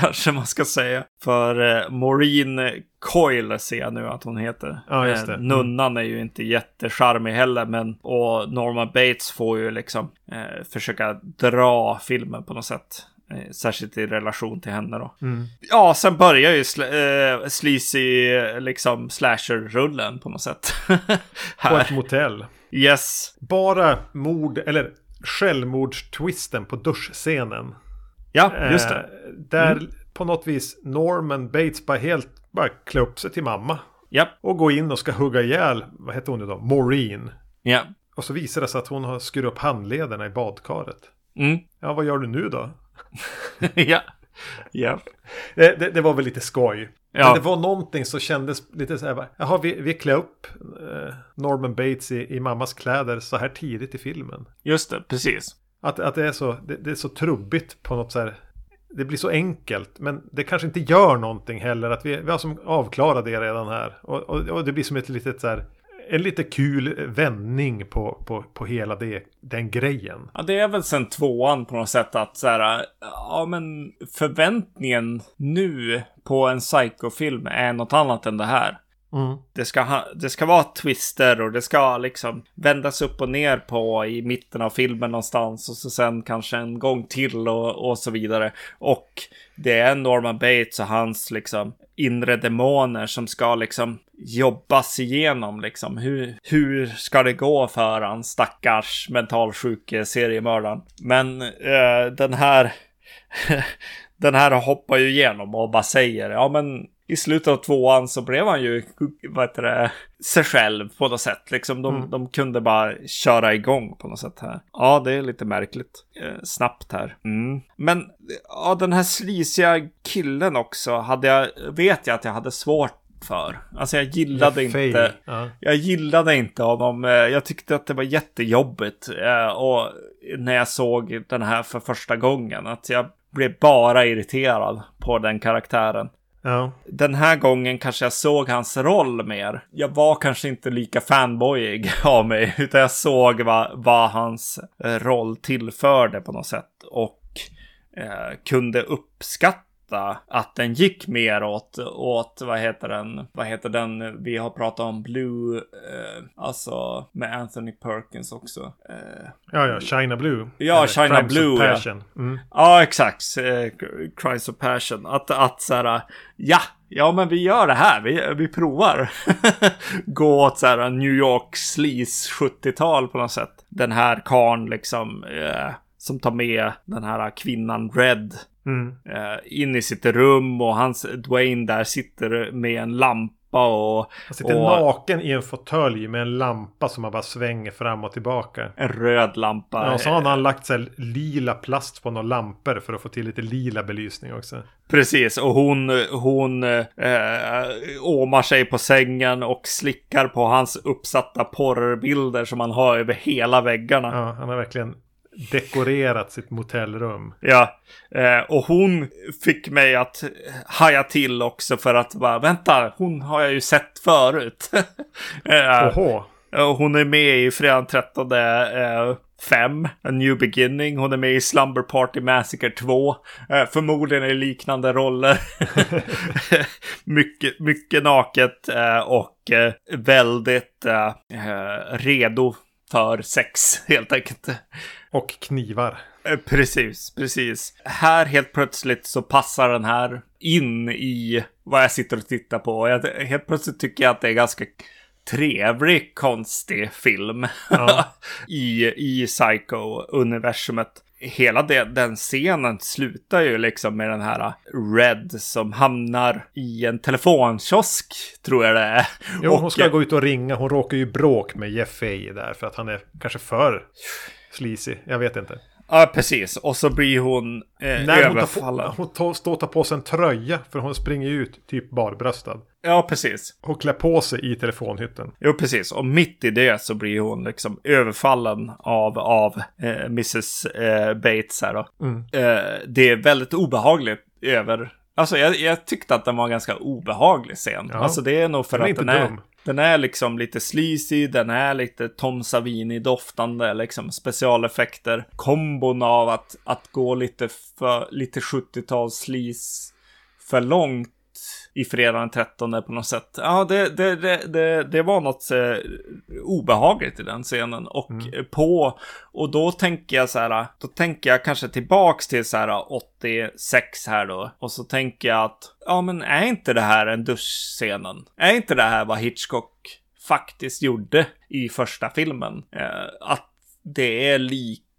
Kanske man ska säga. För eh, Maureen Coyle ser jag nu att hon heter. Ja, just det. Eh, Mm. nunnan är ju inte jättecharmig heller, men och Norman Bates får ju liksom eh, försöka dra filmen på något sätt. Eh, särskilt i relation till henne då. Mm. Ja, sen börjar ju sl eh, sleazy liksom slasher-rullen på något sätt. (laughs) På ett motell. Yes. Bara mord, eller självmordstwisten på duschscenen. Ja, just det. Eh, där på något vis Norman Bates bara helt bara klä upp sig till mamma. Ja, Och gå in och ska hugga ihjäl, vad heter hon nu då? Maureen. ja. Och så visar det sig att hon har skurit upp handlederna i badkaret. Mm. Ja, vad gör du nu då? (laughs) ja. Ja. Det, det, det var väl lite skoj. Ja. Men det var någonting som kändes lite så här. Jaha, vi, vi klär upp eh, Norman Bates i, i mammas kläder så här tidigt i filmen. Just det, precis. Att, att det, är så, det, det är så trubbigt på något så här. Det blir så enkelt, men det kanske inte gör någonting heller. Att vi, vi har som avklarat det redan här. Och, och, och det blir som ett litet så här. En lite kul vändning på, på, på hela det, den grejen. Ja, det är väl sen tvåan på något sätt att så här, ja men förväntningen nu på en psykofilm är något annat än det här. Det ska, ha, det ska vara twister och det ska liksom vändas upp och ner på i mitten av filmen någonstans och så sen kanske en gång till och, och så vidare. Och det är Norman Bates och hans liksom inre demoner som ska liksom jobbas igenom liksom. Hur, hur ska det gå för han stackars mentalsjuke seriemördaren? Men eh, den här (laughs) den här hoppar ju igenom och bara säger ja men i slutet av tvåan så blev han ju, vad heter det, sig själv på något sätt. Liksom de, mm. de kunde bara köra igång på något sätt här. Ja, det är lite märkligt. Eh, snabbt här. Mm. Men ja, den här slisiga killen också hade jag, vet jag att jag hade svårt för. Alltså jag gillade inte. Ja. Jag gillade inte honom. Eh, jag tyckte att det var jättejobbigt. Eh, och när jag såg den här för första gången. Att jag blev bara irriterad på den karaktären. Ja. Den här gången kanske jag såg hans roll mer. Jag var kanske inte lika fanboyig (laughs) av mig, utan jag såg vad, vad hans eh, roll tillförde på något sätt. Och eh, kunde uppskatta fatta att den gick mer åt, åt vad heter den, vad heter den, vi har pratat om Blue, eh, alltså med Anthony Perkins också. Eh, ja, ja, China Blue. Ja, China Crimes Blue. Of passion. Ja, mm. ja exakt. Eh, Crimes of Passion. Att, att så här, ja, ja men vi gör det här, vi, vi provar. (laughs) Gå åt så här New York sleaze 70-tal på något sätt. Den här karn liksom, eh, som tar med den här kvinnan Red Mm. Uh, in i sitt rum och hans Dwayne där sitter med en lampa och... Han sitter och, naken i en fåtölj med en lampa som man bara svänger fram och tillbaka. En röd lampa. Ja, och så har han lagt så lila plast på några lampor för att få till lite lila belysning också. Precis, och hon, hon eh, åmar sig på sängen och slickar på hans uppsatta porrbilder som han har över hela väggarna. Ja, han har verkligen dekorerat sitt motellrum. Ja, eh, och hon fick mig att haja till också för att bara vänta, hon har jag ju sett förut. (laughs) eh, Oho. Hon är med i fredag 13 eh, 5, A New Beginning. Hon är med i Slumber Party Massacre 2. Eh, förmodligen i liknande roller. (laughs) (laughs) mycket, mycket naket eh, och eh, väldigt eh, redo för sex helt enkelt. Och knivar. Eh, precis, precis. Här helt plötsligt så passar den här in i vad jag sitter och tittar på. Jag, helt plötsligt tycker jag att det är ganska trevlig, konstig film ja. (laughs) i, i Psycho-universumet. Hela det, den scenen slutar ju liksom med den här Red som hamnar i en telefonkiosk, tror jag det är. Jo, hon ska gå ut och ringa. Hon råkar ju bråk med Jeff Fay där för att han är kanske för sleazy. Jag vet inte. Ja, precis. Och så blir hon eh, Nej, överfallen. Hon, tar, hon står och tar på sig en tröja. För hon springer ut typ barbröstad. Ja, precis. Hon klär på sig i telefonhytten. Jo, precis. Och mitt i det så blir hon liksom överfallen av, av eh, Mrs eh, Bates här då. Mm. Eh, det är väldigt obehagligt över... Alltså jag, jag, tyckte att den var en ganska obehaglig scen. Ja. Alltså det är nog för den att den är... Dum. Den är liksom lite sleazy, den är lite Tom Savini-doftande, liksom specialeffekter. Kombon av att, att gå lite för, lite 70-tals sleaze för långt i fredag den 13 på något sätt. Ja, det, det, det, det, var något eh, obehagligt i den scenen. Och mm. på, och då tänker jag så här, då tänker jag kanske tillbaks till så här 86 här då. Och så tänker jag att, ja men är inte det här en duschscenen? Är inte det här vad Hitchcock faktiskt gjorde i första filmen? Eh, att det är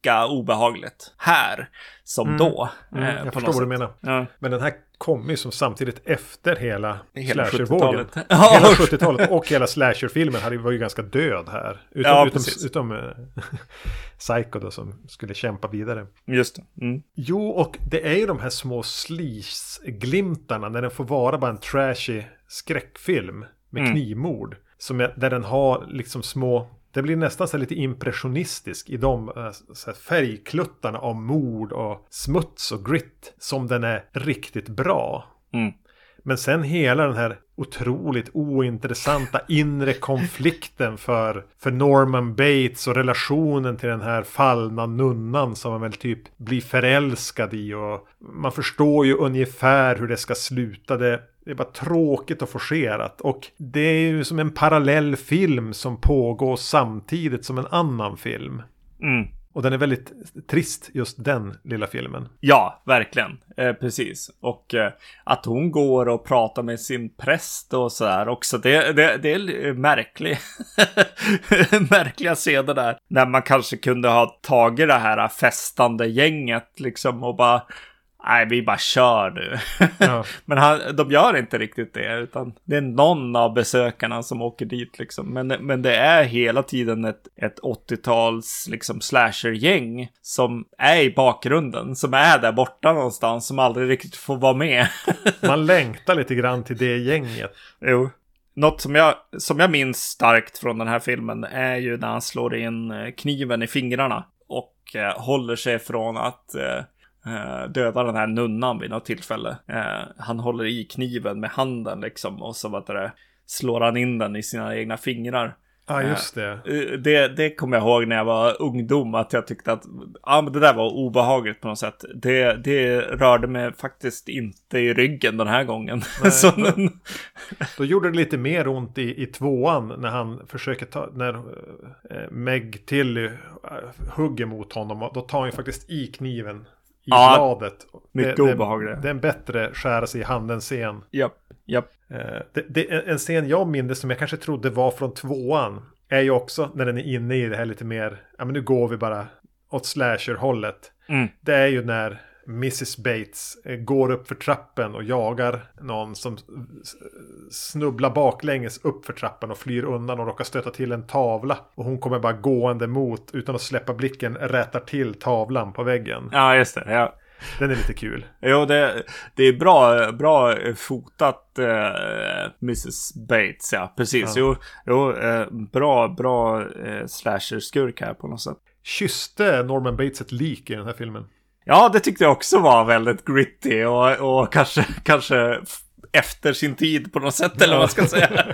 lika obehagligt här som mm. då. Mm, eh, jag förstår vad du menar. Ja. Men den här kom ju som samtidigt efter hela, hela slashervågen. (laughs) hela 70-talet och hela slasherfilmen var ju ganska död här. Utom, ja, utom, utom uh, (laughs) Psycho då som skulle kämpa vidare. Just det. Mm. Jo, och det är ju de här små sleaze-glimtarna när den får vara bara en trashy skräckfilm med mm. knivmord. Som är, där den har liksom små det blir nästan så lite impressionistisk i de eh, så färgkluttarna av mord och smuts och grit. Som den är riktigt bra. Mm. Men sen hela den här otroligt ointressanta inre konflikten för, för Norman Bates och relationen till den här fallna nunnan som man väl typ blir förälskad i. Och man förstår ju ungefär hur det ska sluta. Det, det är bara tråkigt och forcerat. Och det är ju som en parallell film som pågår samtidigt som en annan film. Mm. Och den är väldigt trist, just den lilla filmen. Ja, verkligen. Eh, precis. Och eh, att hon går och pratar med sin präst och sådär också. Det, det, det är märklig. (laughs) märkliga scener där. När man kanske kunde ha tagit det här festande gänget liksom och bara Nej, vi bara kör nu. Ja. (laughs) Men han, de gör inte riktigt det, utan det är någon av besökarna som åker dit liksom. Men, men det är hela tiden ett, ett 80-tals liksom slashergäng som är i bakgrunden, som är där borta någonstans, som aldrig riktigt får vara med. (laughs) Man längtar lite grann till det gänget. Jo. Något som jag, som jag minns starkt från den här filmen är ju när han slår in eh, kniven i fingrarna och eh, håller sig från att eh, eh, dödar den här nunnan vid något tillfälle. Eh, han håller i kniven med handen liksom och så vad det slår han in den i sina egna fingrar. Ja, ah, just det. Eh, det. Det kommer jag ihåg när jag var ungdom, att jag tyckte att ah, men det där var obehagligt på något sätt. Det, det rörde mig faktiskt inte i ryggen den här gången. (laughs) Nej, då, då, gjorde det lite mer ont i, i tvåan när han försöker ta, när eh, Meg Tilly hugger mot honom. Då tar han ju faktiskt i kniven i ja, bladet. Mycket det, obehagligt. Det, det är en bättre skära sig i handen-scen. Japp, japp. Eh, det, det, en scen jag minns som jag kanske trodde var från tvåan. Är ju också när den är inne i det här lite mer, ja men nu går vi bara åt slasher-hållet. Mm. Det är ju när Mrs Bates eh, går upp för trappen och jagar någon som snubblar baklänges upp för trappan och flyr undan och råkar stöta till en tavla. Och hon kommer bara gående mot, utan att släppa blicken, rättar till tavlan på väggen. Ja, just det. Ja. Den är lite kul. Jo, det, det är bra, bra fotat uh, Mrs Bates, ja. Precis. Ja. Jo, jo uh, bra, bra uh, slasher-skurk här på något sätt. Kysste Norman Bates ett lik i den här filmen? Ja, det tyckte jag också var väldigt gritty och, och kanske, kanske efter sin tid på något sätt eller vad man ska säga. (laughs)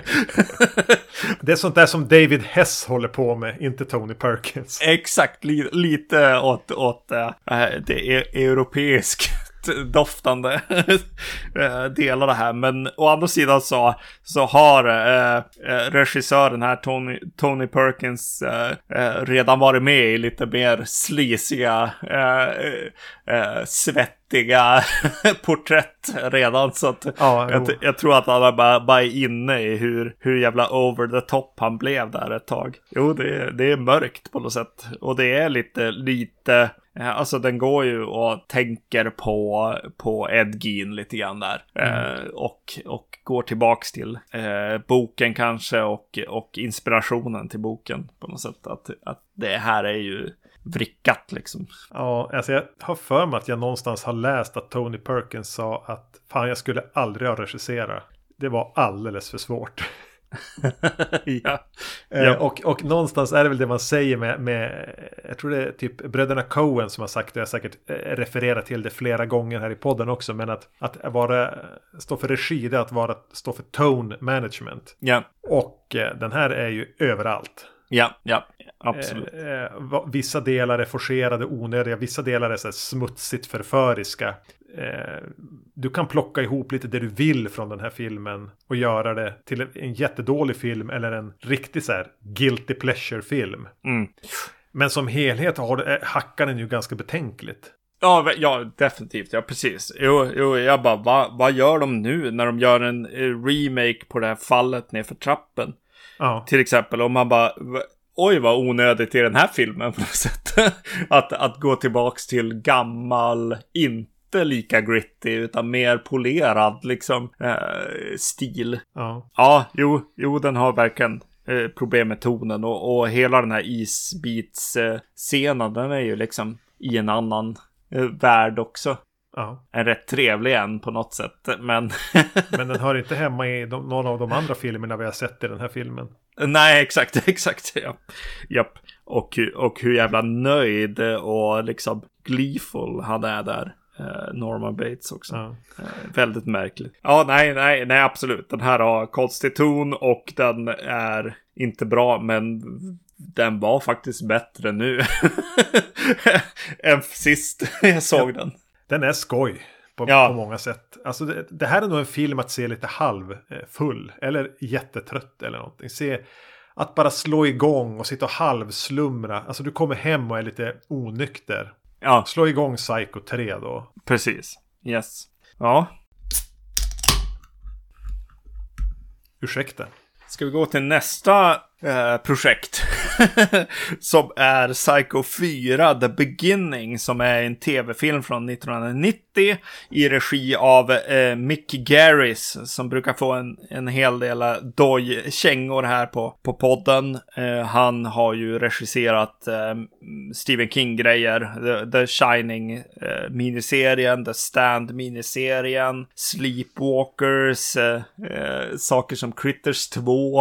det är sånt där som David Hess håller på med, inte Tony Perkins. Exakt, li lite åt, åt uh, det e europeiska doftande (laughs) eh, delar det här. Men å andra sidan så, så har eh, eh, regissören här, Tony, Tony Perkins, eh, eh, redan varit med i lite mer slisiga, eh, svettiga (laughs) porträtt redan. Så att ja, jag, jag, tror att han är bara, bara inne i hur, hur jävla over the top han blev där ett tag. Jo, det, det är mörkt på något sätt. Och det är lite, lite alltså den går ju och tänker på, på Ed Gein lite grann där. Mm. Eh, och, och går tillbaks till eh, boken kanske och, och inspirationen till boken på något sätt. Att, att det här är ju vrickat liksom. Ja, alltså jag har för mig att jag någonstans har läst att Tony Perkins sa att fan jag skulle aldrig ha regisserat. Det var alldeles för svårt. (laughs) (laughs) ja. Eh, ja. Och, och någonstans är det väl det man säger med, med jag tror det är typ bröderna Coen som har sagt det, jag har säkert eh, refererat till det flera gånger här i podden också, men att, att vara, stå för regi, det är att vara, stå för tone management. Ja. Och eh, den här är ju överallt. Ja, ja, absolut. vissa delar är forcerade, onödiga, vissa delar är så smutsigt förföriska eh, du kan plocka ihop lite det du vill från den här filmen och göra det till en jättedålig film eller en riktig så här guilty pleasure film. Mm. Men som helhet har, eh, hackar den ju ganska betänkligt. Ja, ja, definitivt. Ja, precis. Jo, jo jag bara, vad va gör de nu när de gör en eh, remake på det här fallet nerför trappen? Ja. Till exempel, om man bara, oj vad onödigt i den här filmen (laughs) på något sätt. att, att gå tillbaks till gammal, inte lika gritty utan mer polerad liksom eh, stil. Ja. Ja, jo, jo, den har verkligen eh, problem med tonen och, och hela den här isbits-scenen, eh, den är ju liksom i en annan eh, värld också. Ja. En rätt trevlig en på något sätt, men... (laughs) men den hör inte hemma i de, någon av de andra filmerna vi har sett i den här filmen. Nej, exakt, (laughs) exakt. Ja. Japp. Och, och hur jävla nöjd och liksom gleeful han är där. Eh, Norman Bates också. Ja. Eh, väldigt märkligt. Ja, nej, nej, nej, absolut. Den här har konstig ton och den är inte bra, men den var faktiskt bättre nu (laughs) än sist jag såg den. Den är skoj på, ja. på många sätt. Alltså det, det, här är nog en film att se lite halvfull eller jättetrött eller någonting. Se att bara slå igång och sitta och halvslumra. Alltså du kommer hem och är lite onykter. Ja, Slå igång Psycho 3 då. precis. Yes. Ja, Ursäkta. Ska vi gå till nästa eh, projekt? (laughs) som är Psycho 4 The Beginning. Som är en tv-film från 1990. I regi av eh, Mick Garris. Som brukar få en, en hel del eh, doj-kängor här på, på podden. Eh, han har ju regisserat eh, Stephen King-grejer. The, The Shining eh, miniserien. The Stand miniserien. Sleepwalkers. Eh, eh, saker som Critters 2.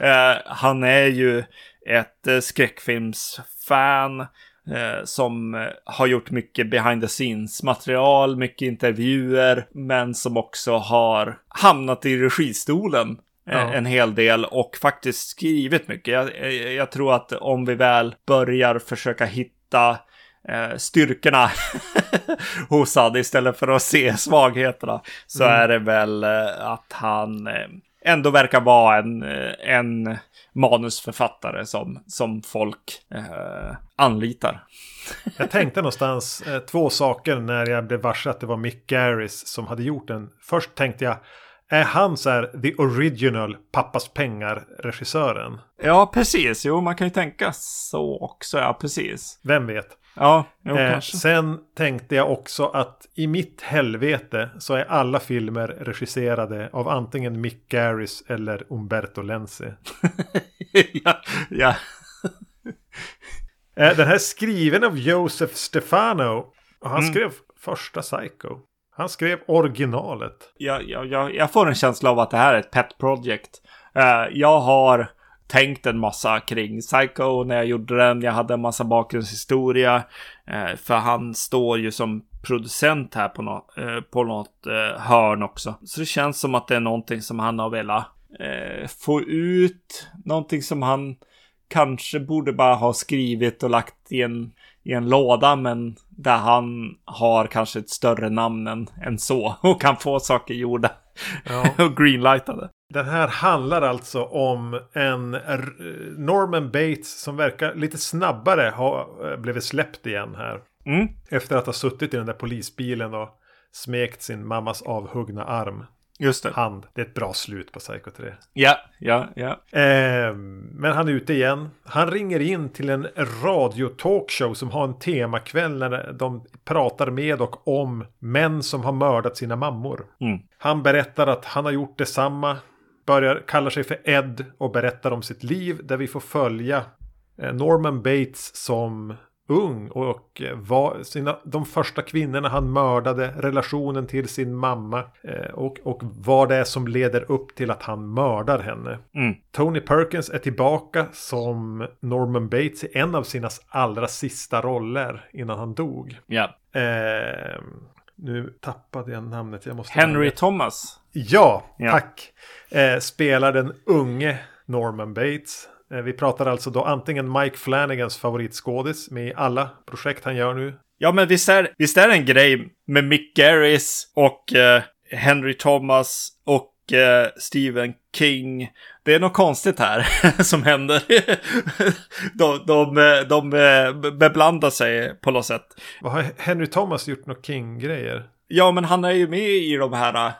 Eh, han är ju ett eh, skräckfilmsfan eh, som eh, har gjort mycket behind the scenes material, mycket intervjuer, men som också har hamnat i registolen Ja. en hel del och faktiskt skrivit mycket. Jag, jag, tror att om vi väl börjar försöka hitta eh, styrkorna (laughs) hos han istället för att se svagheterna så är det väl att han ändå verkar vara en, eh, en manusförfattare som, som folk eh, anlitar. Jag tänkte någonstans eh, två saker när jag blev varse att det var Mick Garris som hade gjort den. Först tänkte jag, är han så här the original pappas pengar-regissören? Ja, precis. Jo, man kan ju tänka så också. Ja, precis. Vem vet? Ja, jo, Eh, sen tänkte jag också att i mitt helvete så är alla filmer regisserade av antingen Mick Garris eller Umberto Lenzi. (laughs) ja, ja. Eh, den här är skriven av Joseph Stefano. Och han Mm. skrev första Psycho. Han skrev originalet. jag, jag, jag, jag får en känsla av att det här är ett pet project. Eh, jag har tänkt en massa kring Psycho när jag gjorde den. Jag hade en massa bakgrundshistoria. eh, för han står ju som producent här på, nå eh, på något eh, hörn också. Så det känns som att det är någonting som han har velat få ut. Någonting som han kanske borde bara ha skrivit och lagt i en, i en låda, men där han har kanske ett större namn än, än så (laughs) och kan få saker gjorda Ja. (laughs) och greenlightade. Den här handlar alltså om en R- Norman Bates som verkar lite snabbare ha eh, blivit släppt igen här. Mm. Efter att ha suttit i den där polisbilen och smekt sin mammas avhuggna arm. Just det. Hand. Det är ett bra slut på Psycho 3. Ja, ja, ja. Eh, men han är ute igen. Han ringer in till en radiotalkshow som har en temakväll när de pratar med och om män som har mördat sina mammor. Mm. Han berättar att han har gjort detsamma. Börjar, kallar sig för Ed och berättar om sitt liv där vi får följa eh, Norman Bates som ung och eh, var sina, de första kvinnorna han mördade, relationen till sin mamma eh, och, och vad det är som leder upp till att han mördar henne. Mm. Tony Perkins är tillbaka som Norman Bates i en av sina allra sista roller innan han dog. ja. Eh, nu tappade jag namnet. Jag måste Henry Thomas. Ja, Ja. tack. Eh, spelar den unge Norman Bates. Eh, vi pratar alltså då antingen Mike Flanagans favoritskådis med alla projekt han gör nu. Ja, men visst är, visst är det en grej med Mick Garris och eh, Henry Thomas och eh, Stephen King. Det är något konstigt här (laughs) som händer. (laughs) de, de, de eh, beblandar sig på något sätt. Vad har Henry Thomas gjort några King-grejer? Ja, men han är ju med i de här eh,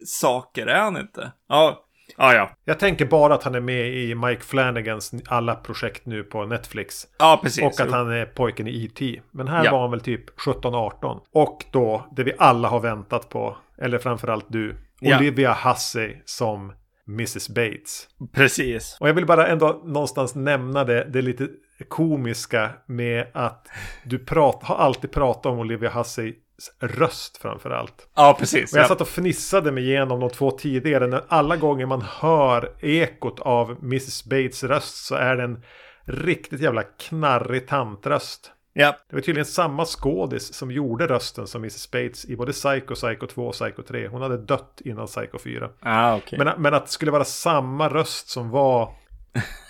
King-saker, är han inte? Ja, ja, ja. Jag tänker bara att han är med i Mike Flanagans alla projekt nu på Netflix. Ja, precis. Och att Jo. han är pojken i E.T. Men här Ja. var han väl typ 17-18. Och då det vi alla har väntat på. Eller framförallt du. Ja. Olivia Hussey som Mrs Bates. Precis. Och jag vill bara ändå någonstans nämna det, det lite komiska med att du prat, har alltid pratat om Olivia Husseys röst framförallt. Ja, precis. Och jag Ja. satt och fnissade mig igenom de två tidigare. När alla gånger man hör ekot av Mrs Bates röst så är det en riktigt jävla knarrig tantröst. ja. Det var tydligen samma skådis som gjorde rösten som Mrs Bates i både Psycho, Psycho 2 och Psycho 3. Hon hade dött innan Psycho 4. Ah, okej. Men, men att det skulle vara samma röst som var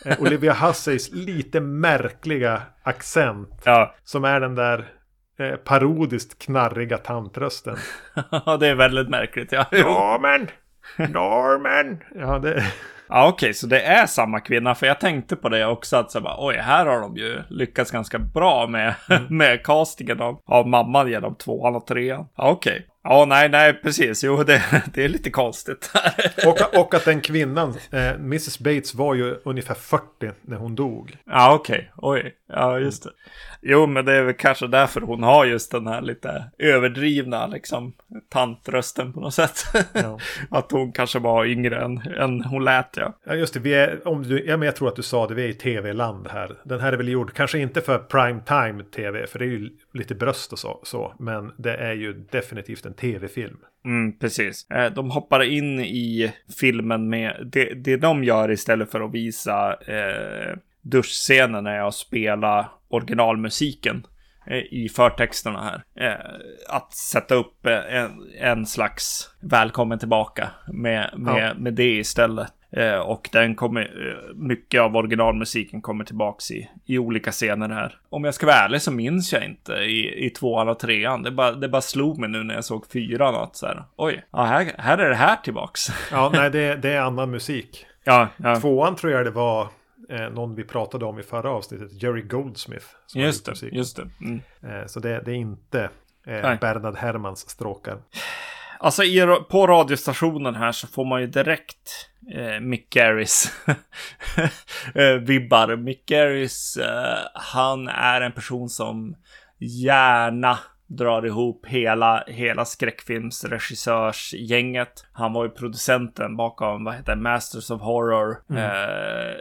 eh, (laughs) Olivia Husseys lite märkliga accent. Ja. Som är den där eh, parodiskt knarriga tantrösten. (laughs) det är väldigt märkligt. Ja. Norman! Norman! Ja, det... Ja, okej, okay, så det är samma kvinna. För jag tänkte på det också, att så bara, oj, här har de ju lyckats ganska bra med, (laughs) mm. med castingen av, av mamman genom tvåan och trean. Ja, okej. Okay. Ja, nej, nej, precis. Jo, det, (laughs) det är lite konstigt. (laughs) och, och att den kvinnan, eh, Mrs Bates, var ju ungefär 40 när hon dog. Ja, okej. Okay. Oj, ja, just det. Jo, men det är väl kanske därför hon har just den här lite överdrivna, liksom, tantrösten på något sätt. Ja. (laughs) att hon kanske var yngre än, än hon lät, ja. Ja, just det. Vi är, om du, ja, men jag tror att du sa det, vi är i tv-land här. Den här är väl gjord, kanske inte för prime time tv, för det är ju lite bröst och så, så men det är ju definitivt en tv-film. Mm, precis. Eh, de hoppar in i filmen med det, det de gör istället för att visa eh, duschscenerna är att spela originalmusiken eh, i förtexterna här. Att sätta upp en, en slags välkommen tillbaka med, med, ja. med det istället. Eh, och den kommer, eh, mycket av originalmusiken kommer tillbaks i, i olika scener här. Om jag ska vara ärlig så minns jag inte i, i tvåan och trean. Det bara, det bara slog mig nu när jag såg fyran att så här, oj, ja, här, här är det här tillbaks. (laughs) Ja, nej, det, det är annan musik. Ja, ja. Tvåan tror jag det var eh, någon vi pratade om i förra avsnittet, Jerry Goldsmith. Just det, just det. Mm. Eh, så det, det, är inte eh, Bernard Hermans stråkar. Alltså på radiostationen här så får man ju direkt eh, Mick Garris (laughs) eh, vibbar. Mick Garris, eh, han är en person som gärna drar ihop hela, hela skräckfilmsregissörsgänget. Han var ju producenten bakom, vad heter Masters of Horror mm. eh,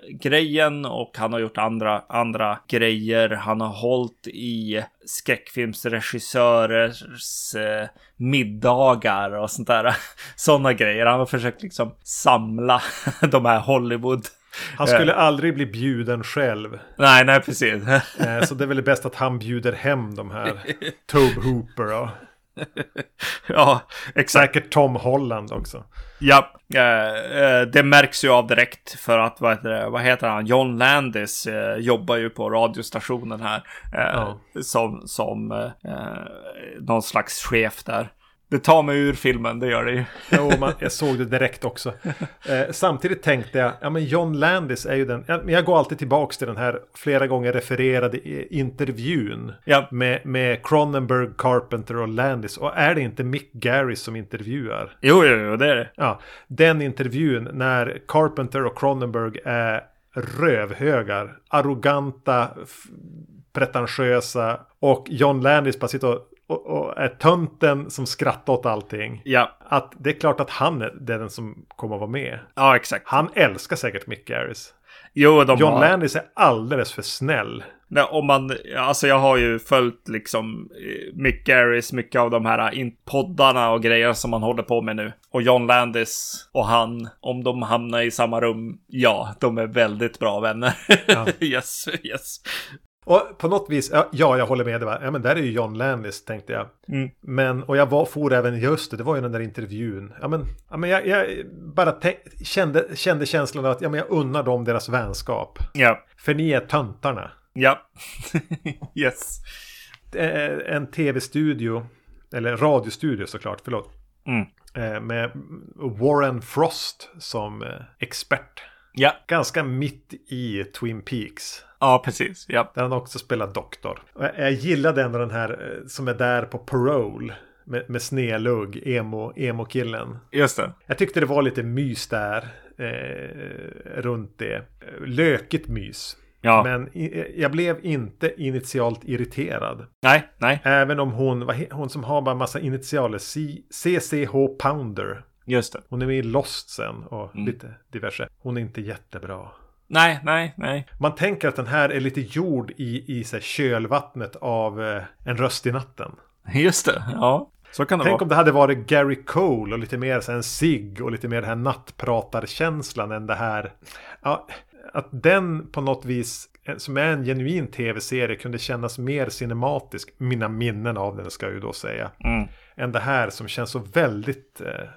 grejen och han har gjort andra, andra grejer. Han har hållit i skräckfilmsregissörers eh, middagar och sånt där. (laughs) Sådana grejer. Han har försökt liksom samla (laughs) de här Hollywood han skulle eh. aldrig bli bjuden själv. Nej, nej, precis. (laughs) Eh, så det är väl bäst att han bjuder hem de här (laughs) Tobe Hooper och... ja, exakt. Säkert Tom Holland också. Ja, eh, det märks ju av direkt för att vad heter, det, vad heter han? John Landis jobbar ju på radiostationen här. Ja. Som, som någon slags chef där. Det tar mig ur filmen, det gör det ju. jo, man, jag såg det direkt också. (laughs) Eh, samtidigt tänkte jag, ja men John Landis är ju den, jag, jag går alltid tillbaka till den här flera gånger refererade intervjun. Ja. Med, med Cronenberg, Carpenter och Landis. Och är det inte Mick Garris som intervjuar? Jo, jo, jo, det är det. Ja, den intervjun när Carpenter och Cronenberg är rövhögar, arroganta, pretentiösa och John Landis bara sitter och och, och är tönten som skrattar åt allting. Ja. Att det är klart att han är den som kommer att vara med. Ja, exakt. Han älskar säkert Mick Garris. Jo, de John har... Landis är alldeles för snäll. Nej, om man, alltså jag har ju följt liksom eh, Mick Garris, mycket av de här poddarna och grejer som man håller på med nu. Och John Landis och han, om de hamnar i samma rum, ja, de är väldigt bra vänner. Ja. (laughs) yes, yes. Och på något vis, ja, jag håller med. Det var, ja men där är ju John Landis tänkte jag. Mm. Men, och jag var, for även, just det, det var ju den där intervjun. Ja men, ja, men jag, jag bara kände, kände känslan av att ja, men jag unnar dem deras vänskap. Ja. För ni är töntarna. Ja. (laughs) yes. En tv-studio, eller radiostudio såklart, förlåt. Mm. Eh, med Warren Frost som eh, expert. Ja. Ganska mitt i Twin Peaks. Ja, precis. Ja. Där han också spelar doktor. Jag gillade ändå den här eh, som är där på parole. Med, med snelugg, emo, emo-killen. Just det. Jag tyckte det var lite mys där. Eh, runt det. Lökigt mys. Ja. Men jag blev inte initialt irriterad. Nej, nej. Även om hon, hon som har bara massa initialer, CCH Pounder. Just det. Hon är med i Lost sen och mm. lite diverse. Hon är inte jättebra. Nej, nej, nej. Man tänker att den här är lite gjord i, i så här, kölvattnet av eh, En röst i natten. (laughs) Just det, ja. Så kan det Tänk vara. om det hade varit Gary Cole och lite mer så här, en sig och lite mer den här nattpratarkänslan än det här. Ja, att den på något vis, eh, som är en genuin tv-serie, kunde kännas mer cinematisk. Mina minnen av den ska jag ju då säga. Mm. Än det här som känns så väldigt eh,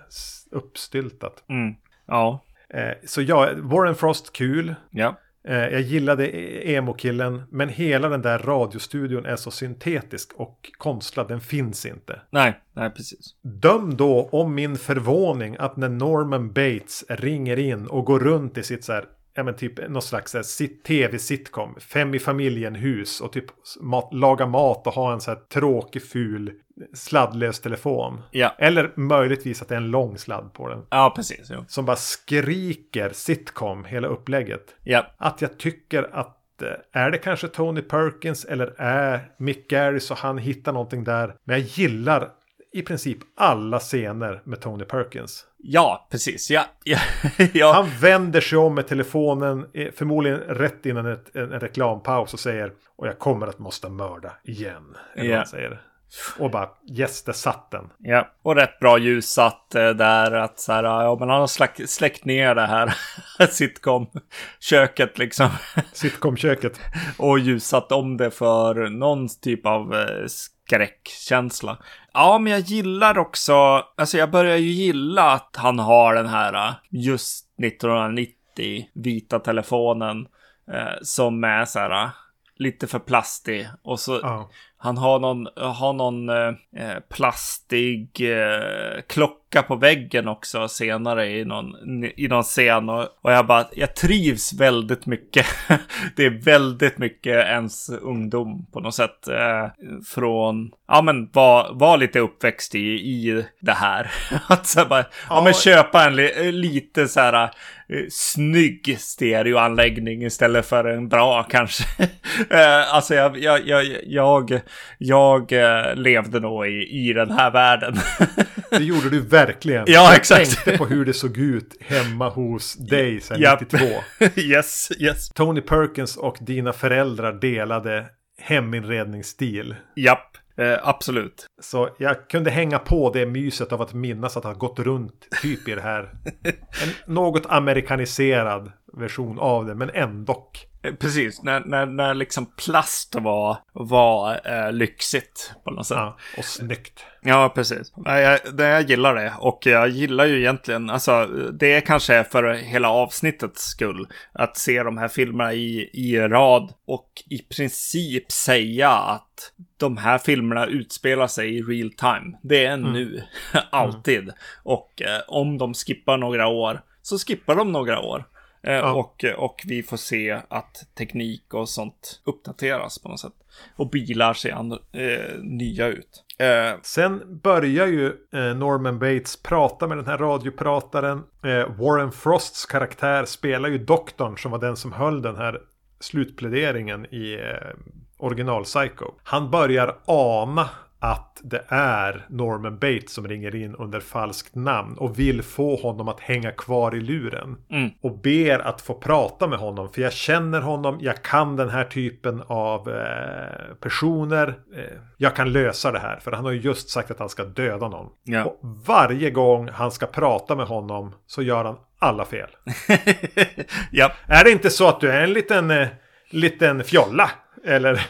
uppstyltat. Mm. Ja. Eh, så ja, Warren Frost kul. Ja. Eh, jag gillade e- emo-killen, men hela den där radiostudion är så syntetisk och konstlad, den finns inte. Nej, nej precis. Döm då om min förvåning att när Norman Bates ringer in och går runt i sitt så här ja men typ någon slags tv-sitcom. Fem i familjen-hus och typ mat, laga mat och ha en så här tråkig ful sladdlös telefon. Ja. Eller möjligtvis att det är en lång sladd på den. Ja, precis. Ja. Som bara skriker sitcom, hela upplägget. Ja. Att jag tycker att eh, är det kanske Tony Perkins eller är Mick Garris och han hittar någonting där. Men jag gillar i princip alla scener med Tony Perkins. Ja, precis. Ja, ja, (laughs) ja. Han vänder sig om med telefonen, eh, förmodligen rätt innan ett, en, en reklampaus och säger och jag kommer att måste mörda igen. Eller Ja. säger. Och bara yes, där satt den. Ja, och rätt bra ljussatt eh, där att så här, ja men han har släckt, släckt ner det här (laughs) sitcom-köket liksom. Sitcom-köket. (laughs) Och ljussatt om det för någon typ av eh, skräckkänsla. Ja, men jag gillar också, alltså jag börjar ju gilla att han har den här äh, just 1990 vita telefonen eh, som är så här äh, lite för plastig och så oh han har någon, har någon eh, eh, plastig eh, klocka på väggen också senare i någon, i någon scen. Och, och jag bara, jag trivs väldigt mycket. (laughs) det är väldigt mycket ens ungdom på något sätt. Eh, från, ja men var, var lite uppväxt i, i det här. (laughs) Att så här bara, ja, men Ja. köpa en li, lite så här eh, snygg stereoanläggning istället för en bra kanske. (laughs) Eh, alltså jag, jag, jag, jag, jag eh, levde nog i, i den här världen. (laughs) Det gjorde du verkligen. Ja, jag exakt. tänkte på hur det såg ut hemma hos dig sen Japp. (laughs) 92. yes, yes. Tony Perkins och dina föräldrar delade heminredningsstil. Japp, eh, absolut. Så jag kunde hänga på det myset av att minnas att ha gått runt typ i det här. (laughs) En något amerikaniserad version av det, men ändå. Eh, Precis, när, när, när liksom plast var, var eh, lyxigt på något sätt. Ja, och snyggt. Ja, precis. Jag, det, jag gillar det. Och jag gillar ju egentligen, alltså det är kanske för hela avsnittets skull. Att se de här filmerna i, i rad och i princip säga att de här filmerna utspelar sig i real time. Det är nu, (laughs) alltid. Och eh, om de skippar några år, så skippar de några år. Eh, Ja. och, och vi får se att teknik och sånt uppdateras på något sätt. Och bilar ser and- eh, nya ut. Eh, Sen börjar ju eh, Norman Bates prata med den här radioprataren. Eh, Warren Frosts karaktär spelar ju doktorn som var den som höll den här slutpläderingen i eh, original Psycho. Han börjar ana att det är Norman Bates som ringer in under falskt namn och vill få honom att hänga kvar i luren. Mm. Och ber att få prata med honom för jag känner honom, jag kan den här typen av eh, personer. Eh, jag kan lösa det här för han har ju just sagt att han ska döda någon. Ja. Och varje gång han ska prata med honom så gör han alla fel. (laughs) ja, Är det inte så att du är en liten, eh, liten fjolla? Eller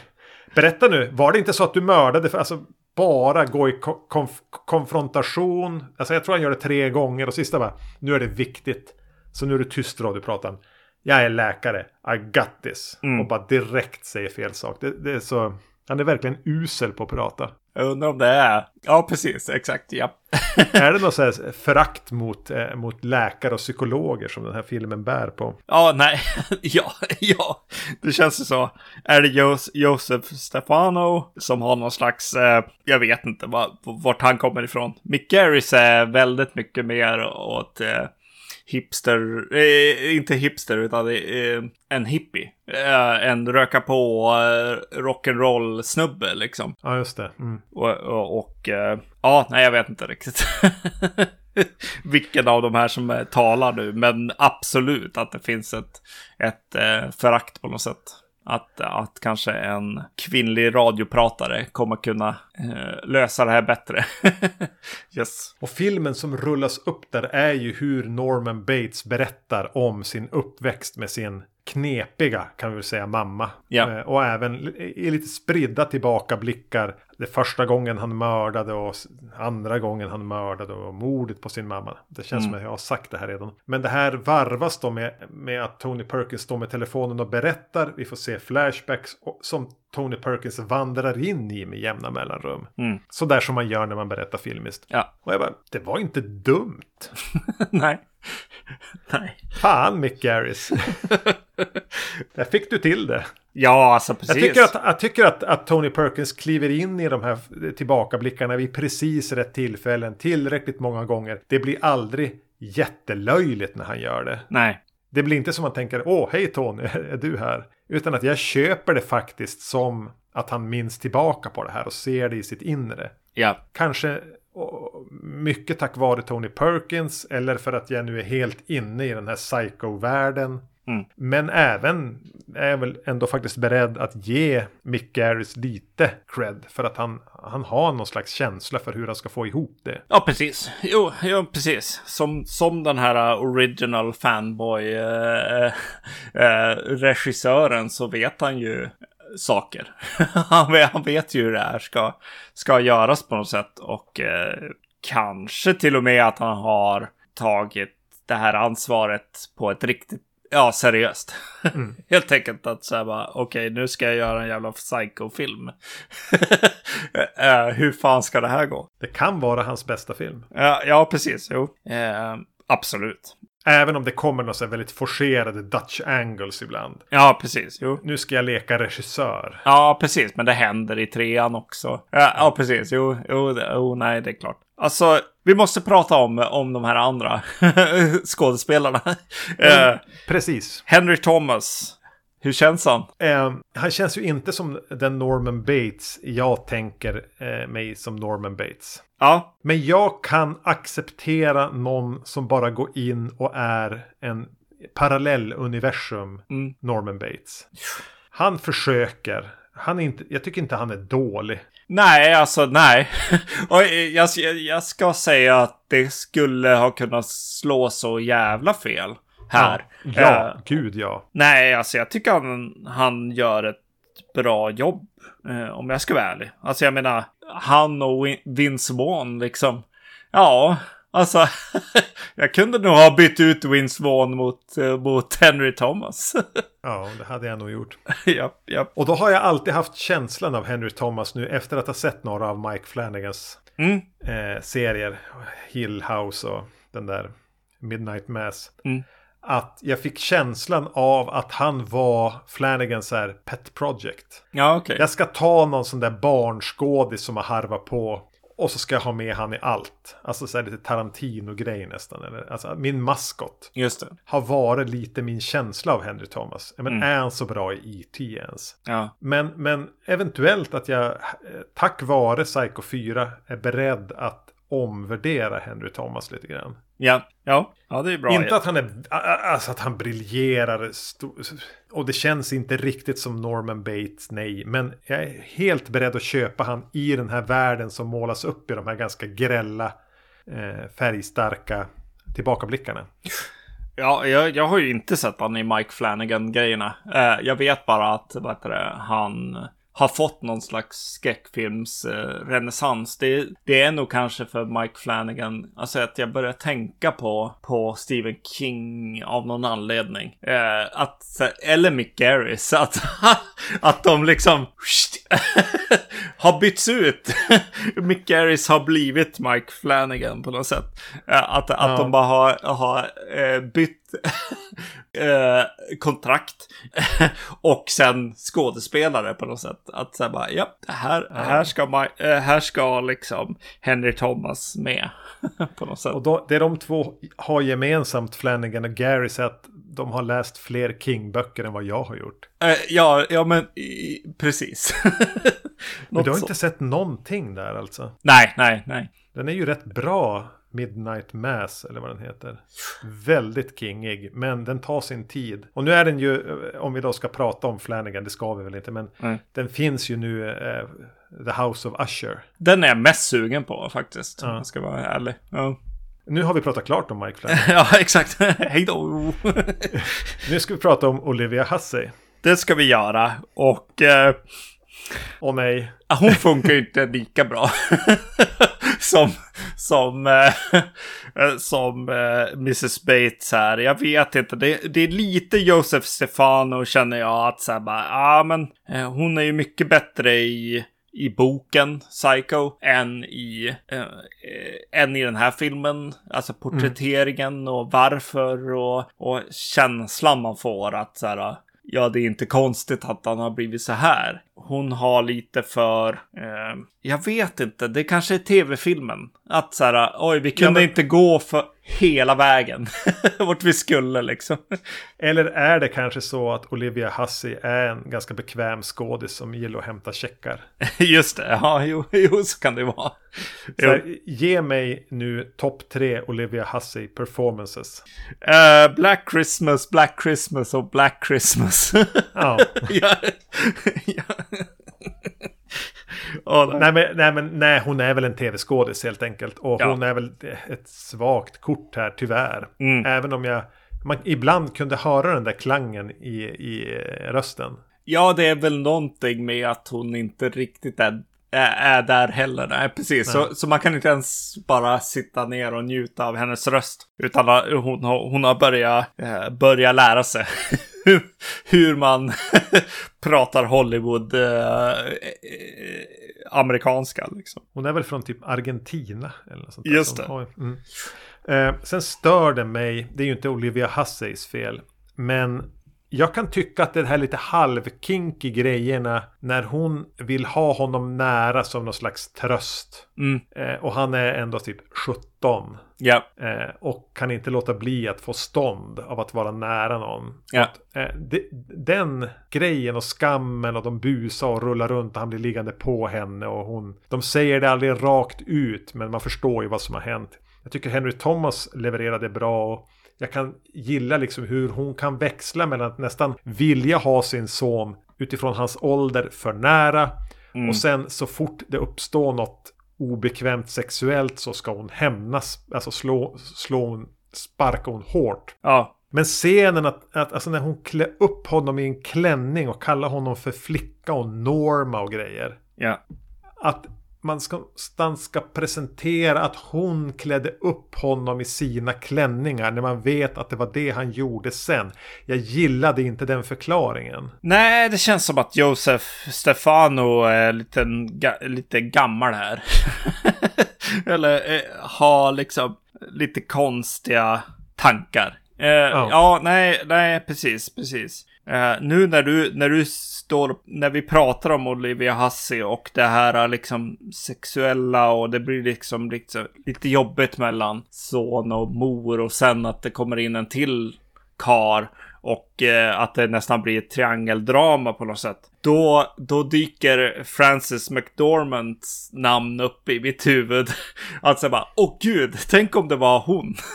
berätta nu, var det inte så att du mördade? För, alltså, bara gå i ko- konf- konfrontation. Alltså jag tror han gör det tre gånger och sista bara, nu är det viktigt. Så nu är det tyst radiopratan. Jag är läkare, I got this. Och bara direkt säger fel sak. Det, det är så, han är verkligen usel på att prata. jag undrar om det är. Ja, precis. Exakt. Ja. (laughs) är det något så här förakt mot, eh, mot läkare och psykologer som den här filmen bär på? Ja, nej. (laughs) ja, ja. Det känns ju så. Är det Jos- Josef Stefano som har någon slags, eh, jag vet inte vart han kommer ifrån. Mick Garris är väldigt mycket mer åt eh, hipster, eh, inte hipster utan eh, en hippie. Eh, en röka på eh, rock'n'roll snubbe liksom. Ja, just det. Mm. Och, och, och eh, ja, nej jag vet inte riktigt. (laughs) Vilken av de här som eh, talar nu, men absolut att det finns ett, ett eh, förakt på något sätt. Att, att kanske en kvinnlig radiopratare kommer kunna eh, lösa det här bättre. (laughs) yes. Och filmen som rullas upp där är ju hur Norman Bates berättar om sin uppväxt med sin knepiga, kan vi väl säga, mamma. Ja. Eh, Och även i lite spridda tillbakablickar. Det första gången han mördade och andra gången han mördade och mordet på sin mamma. Det känns som att jag har sagt det här redan. Men det här varvas då med, med att Tony Perkins står med telefonen och berättar. Vi får se flashbacks som Tony Perkins vandrar in i med jämna mellanrum. Mm. Så där som man gör när man berättar filmiskt. Ja. Och jag bara, det var inte dumt. (laughs) Nej. (laughs) Nej. Fan Mick Garris. (laughs) Där fick du till det. Ja, alltså precis. Jag tycker, att, jag tycker att, att Tony Perkins kliver in i de här tillbakablickarna vid precis rätt tillfällen tillräckligt många gånger. Det blir aldrig jättelöjligt när han gör det. Nej. Det blir inte som man tänker, åh hej Tony, (laughs) är du här? Utan att jag köper det faktiskt som att han minns tillbaka på det här och ser det i sitt inre. Ja. Kanske och, mycket tack vare Tony Perkins eller för att jag nu är helt inne i den här psycho-världen. Mm. Men även är jag väl ändå faktiskt beredd att ge Mick Garris lite cred. För att han, han har någon slags känsla för hur han ska få ihop det. Ja, precis. Jo, jo precis. Som, som den här original fanboy uh, uh, regissören så vet han ju saker. (laughs) han, vet, han vet ju hur det här ska, ska göras på något sätt. Och eh, kanske till och med att han har tagit det här ansvaret på ett riktigt Ja, seriöst. (laughs) Mm. Helt enkelt att säga bara, okej, nu ska jag göra en jävla psycho-film. (laughs) Eh, hur fan ska det här gå? Det kan vara hans bästa film. Ja, ja precis. Jo. Eh, absolut. Även om det kommer några väldigt forcerade Dutch angles ibland. Ja, precis. Jo. Nu ska jag leka regissör. Ja, precis. Men det händer i trean också. Ja, ja precis. Jo, jo, jo, nej, det är klart. Alltså, vi måste prata om, om de här andra (laughs) skådespelarna. Eh, Precis. Henry Thomas. Hur känns han? Eh, han känns ju inte som den Norman Bates jag tänker eh, mig som Norman Bates. Ja, Men jag kan acceptera någon som bara går in och är en parallelluniversum Mm. Norman Bates. Han försöker. Han är inte, jag tycker inte han är dålig. Nej, alltså nej. (laughs) Och jag, jag, jag ska säga att det skulle ha kunnat slå så jävla fel här. Ja, Eh, gud ja. nej, alltså jag tycker han, han gör ett bra jobb. Eh, om jag ska vara ärlig. Alltså jag menar, han och Vince Vaughn liksom. Ja, alltså. (laughs) jag kunde nog ha bytt ut Vince Vaughn mot, eh, mot Henry Thomas. (laughs) Ja, det hade jag nog gjort. ja, ja. Och då har jag alltid haft känslan av Henry Thomas nu efter att ha sett några av Mike Flanagans Mm, eh, serier. Hill House och den där Midnight Mass. Mm. Att jag fick känslan av att han var Flanagans här pet project. ja okej. Jag ska ta någon sån där barnskådis som har harvat på. Och så ska jag ha med han i allt. Alltså så här lite Tarantino-grej nästan. Eller, alltså min maskot Just det. har varit lite min känsla av Henry Thomas. Men Mm. är han så bra i E.T. ens? Ja. Men, men eventuellt att jag eh, tack vare Psycho 4 är beredd att omvärdera Henry Thomas lite grann. Ja, ja, ja det är bra. Inte att han är, alltså att han briljerar och det känns inte riktigt som Norman Bates, nej. Men jag är helt beredd att köpa han i den här världen som målas upp i de här ganska grälla, eh, färgstarka tillbakablickarna. Ja, jag, jag har ju inte sett han i Mike Flanagan-grejerna. Eh, jag vet bara att vad heter det, han har fått någon slags skräckfilms eh. Det, det är nog kanske för Mike Flanagan, alltså att jag börjar tänka på, på Stephen King av någon anledning. Eh, att, eller Mick Garris, (laughs) att, att de liksom (laughs) har bytts ut. (laughs) Mick Garris har blivit Mike Flanagan på något sätt. Eh, att, att Ja. de bara har, har eh, bytt (laughs) eh, kontrakt (laughs) och sen skådespelare på något sätt. Att säga bara, ja, här, här, ska Ma- eh, här ska liksom Henry Thomas med (laughs) på något sätt. Och då, det de två har gemensamt, Flanagan och Gary, är att de har läst fler King-böcker än vad jag har gjort. Eh, ja, ja, men i, precis. Men du har så- inte sett någonting där alltså? Nej, nej, nej. Den är ju rätt bra, Midnight Mass eller vad den heter. Väldigt kingig, men den tar sin tid. Och nu är den ju, eh, om vi då ska prata om Flanagan, det ska vi väl inte, men Nej. den finns ju nu eh, The House of Usher. Den är jag mest sugen på faktiskt. Ja. Om jag ska vara ärlig. Ja. Nu har vi pratat klart om Mike Flanagan. (laughs) ja, exakt. (laughs) Hej då. nu ska vi prata om Olivia Hussey. Det ska vi göra. Och... Eh... Åh nej. Hon funkar ju inte lika bra. (laughs) som som, eh, som eh, Mrs Bates här. Jag vet inte, det, det är lite Joseph Stefano känner jag att så här bara, ja men eh, hon är ju mycket bättre i i boken Psycho än i, äh, än i den här filmen. Alltså porträtteringen mm. och varför och, och känslan man får att så här, ja, det är inte konstigt att han har blivit så här. Hon har lite för, eh, jag vet inte, det kanske är tv-filmen. Att så här, oj, vi kunde ja, men... inte gå för hela vägen (laughs) vart vi skulle liksom. Eller är det kanske så att Olivia Hussey är en ganska bekväm skådis som gillar att hämta checkar? (laughs) Just det, ja, jo, jo så kan det vara. Här, ge mig nu topp tre Olivia Hussey performances. Uh, Black Christmas, Black Christmas och Black Christmas. ja. (laughs) ja. ja. Oh, nej. men, nej, men nej, hon är väl en tv-skådis helt enkelt. Och ja. hon är väl ett svagt kort här tyvärr. Mm. Även om jag man ibland kunde höra den där klangen i, i rösten. Ja, det är väl någonting med att hon inte riktigt är, är, är där heller. Nej, precis. Så, så man kan inte ens bara sitta ner och njuta av hennes röst. Utan hon, hon har börjat, eh, börjat lära sig (laughs) hur man (laughs) pratar Hollywood eh, eh, amerikanska. Liksom. Hon är väl från typ Argentina. Eller något sånt Just det. Mm. Eh, sen stör det mig, det är ju inte Olivia Husseys fel. Men jag kan tycka att det här lite halvkinky grejerna när hon vill ha honom nära som någon slags tröst. Mm. Eh, och han är ändå typ 17. Ja. Eh, och kan inte låta bli att få stånd av att vara nära någon. Ja. Att, eh, de, den grejen och skammen och de busar och rullar runt och han blir liggande på henne och hon. De säger det aldrig rakt ut men man förstår ju vad som har hänt. Jag tycker Henry Thomas levererade bra. Och jag kan gilla liksom hur hon kan växla mellan att nästan vilja ha sin son utifrån hans ålder för nära. Mm. Och sen så fort det uppstår något obekvämt sexuellt så ska hon hämnas. Alltså slå, slå hon, sparka hon hårt. Ja. Men scenen att, att alltså när hon klär upp honom i en klänning och kallar honom för flicka och Norma och grejer. Ja. Att man ska, ska presentera att hon klädde upp honom i sina klänningar när man vet att det var det han gjorde sen. Jag gillade inte den förklaringen. Nej, det känns som att Josef Stefano är lite, lite gammal här. (laughs) Eller eh, har liksom lite konstiga tankar. Eh, ja. ja, nej, nej, precis, precis. Uh, nu när du, när du står, när vi pratar om Olivia Hussey och det här eh, liksom sexuella och det blir liksom lite, lite jobbigt mellan son och mor och sen att det kommer in en till kar och eh, att det nästan blir ett triangeldrama på något sätt. Då, då dyker Frances McDormands namn upp i mitt huvud. (laughs) Att säga bara, åh gud, tänk om det var hon. (laughs)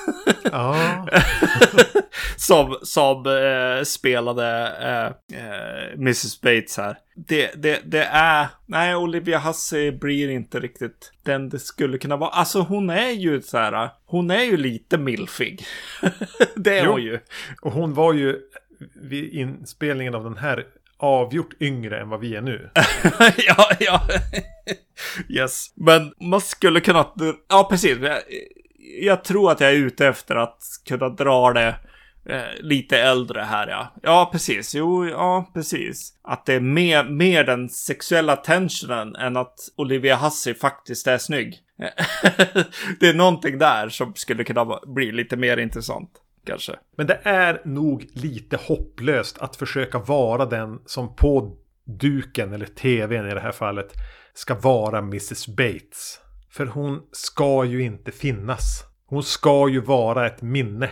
Ja. (laughs) som som eh, spelade eh, eh Mrs Bates här. Det, det, det är, nej, Olivia Hussey blir inte riktigt den det skulle kunna vara. Alltså hon är ju så här, hon är ju lite milfig. det är jo. hon ju. Och hon var ju vid inspelningen av den här avgjort yngre än vad vi är nu. (laughs) ja, ja. yes. Men man skulle kunna... Ja, precis. Jag tror att jag är ute efter att kunna dra det eh, lite äldre här, ja. Ja, precis. Jo, ja, precis. Att det är mer, mer den sexuella tensionen än att Olivia Hussey faktiskt är snygg. (laughs) det är någonting där som skulle kunna bli lite mer intressant kanske. Men det är nog lite hopplöst att försöka vara den som på duken, eller tvn i det här fallet, ska vara Mrs Bates. För hon ska ju inte finnas. Hon ska ju vara ett minne.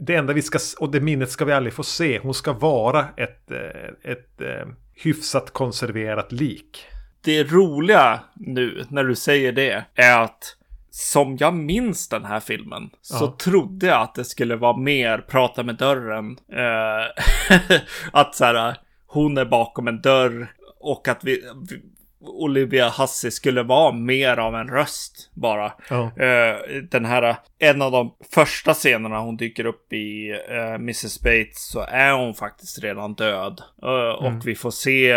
Det enda vi ska, och det minnet ska vi aldrig få se. Hon ska vara ett, eh, ett, ett eh, hyfsat konserverat lik. Det roliga nu när du säger det är att som jag minns den här filmen ja. så trodde jag att det skulle vara mer prata med dörren. Eh, (laughs) att så här, hon är bakom en dörr och att vi, vi, Olivia Hussey skulle vara mer av en röst bara. Ja. Uh, den här, en av de första scenerna hon dyker upp i uh, Mrs. Bates så är hon faktiskt redan död. Uh, mm. Och vi får se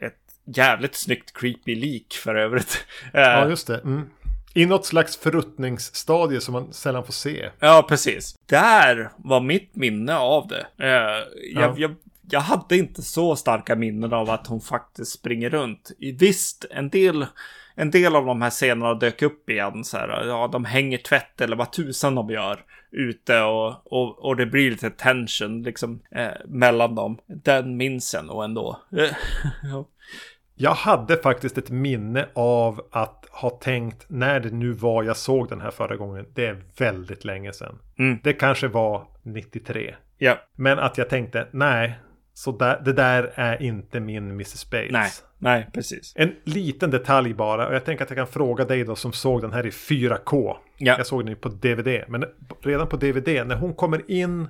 ett jävligt snyggt creepy lik för övrigt. ja, just det. Mm. I något slags förruttningsstadie som man sällan får se. Ja, precis. Där var mitt minne av det. jag, ja. jag, jag hade inte så starka minnen av att hon faktiskt springer runt. Visst, en del, en del av de här scenerna dök upp igen. Så här, ja, de hänger tvätt eller vad tusan de gör ute och, och, och det blir lite tension liksom eh, mellan dem. Den minns jag nog ändå. (laughs) ja. Jag hade faktiskt ett minne av att ha tänkt när det nu var jag såg den här förra gången. Det är väldigt länge sedan. Mm. Det kanske var 93. Ja. Men att jag tänkte nej, så där, det där är inte min Mrs. Bates. Nej, nej, precis. En liten detalj bara. Och jag tänker att jag kan fråga dig då som såg den här i 4K. Ja. Jag såg den ju på DVD. Men redan på DVD, när hon kommer in.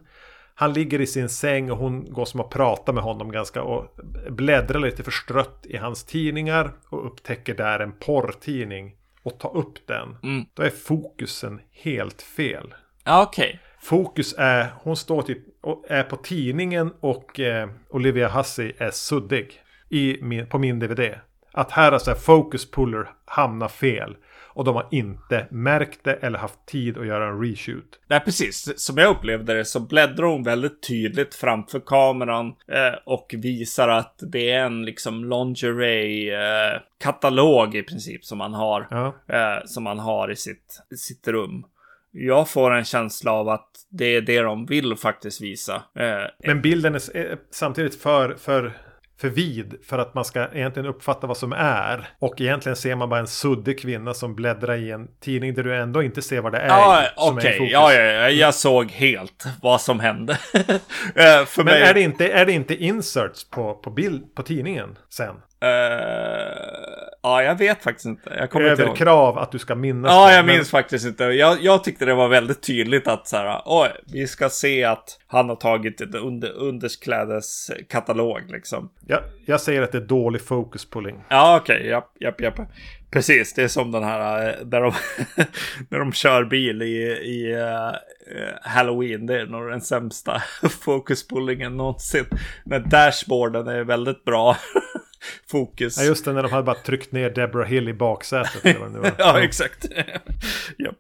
Han ligger i sin säng och hon går som att prata med honom ganska och bläddrar lite förstrött i hans tidningar och upptäcker där en porrtidning och tar upp den. Mm. Då är fokusen helt fel. Okej. Okay. Fokus är, hon står typ och är på tidningen och eh, Olivia Hussey är suddig i min, på min DVD. Att här har så här focus puller hamnat fel. Och de har inte märkt det eller haft tid att göra en reshoot. Nej, precis. Som jag upplevde det så bläddrar hon väldigt tydligt framför kameran eh, och visar att det är en liksom lingerie-katalog eh, i princip som man har. Ja. Eh, som man har i sitt, sitt rum jag får en känsla av att det är det de vill faktiskt visa. Eh, Men bilden är samtidigt för, för, för vid för att man ska egentligen uppfatta vad som är. Och egentligen ser man bara en suddig kvinna som bläddrar i en tidning där du ändå inte ser vad det är. Ja, okej. Okay. Ja, ja, ja, jag såg helt vad som hände. (laughs) Eh, för Men mig... är, det inte, är det inte inserts på, på, bild, på tidningen sen? Uh, ja, jag vet faktiskt inte. Jag kommer Över inte krav att du ska minnas Ja, det, jag men... minns faktiskt inte. Jag, jag tyckte det var väldigt tydligt att så här, oj, vi ska se att han har tagit ett under, undersklädeskatalog liksom. Ja, jag säger att det är dålig focus pulling. Ja, okej, okay, japp, japp, japp. Precis, det är som den här eh, där de, (laughs) när de kör bil i, i uh, Halloween. Det är nog den sämsta (laughs) focuspullingen någonsin. Men dashboarden är väldigt bra. (laughs) (laughs) fokus. Ja, just det, när de hade bara tryckt ner Deborah Hill i baksätet. (laughs) ja, exakt. (laughs) yep.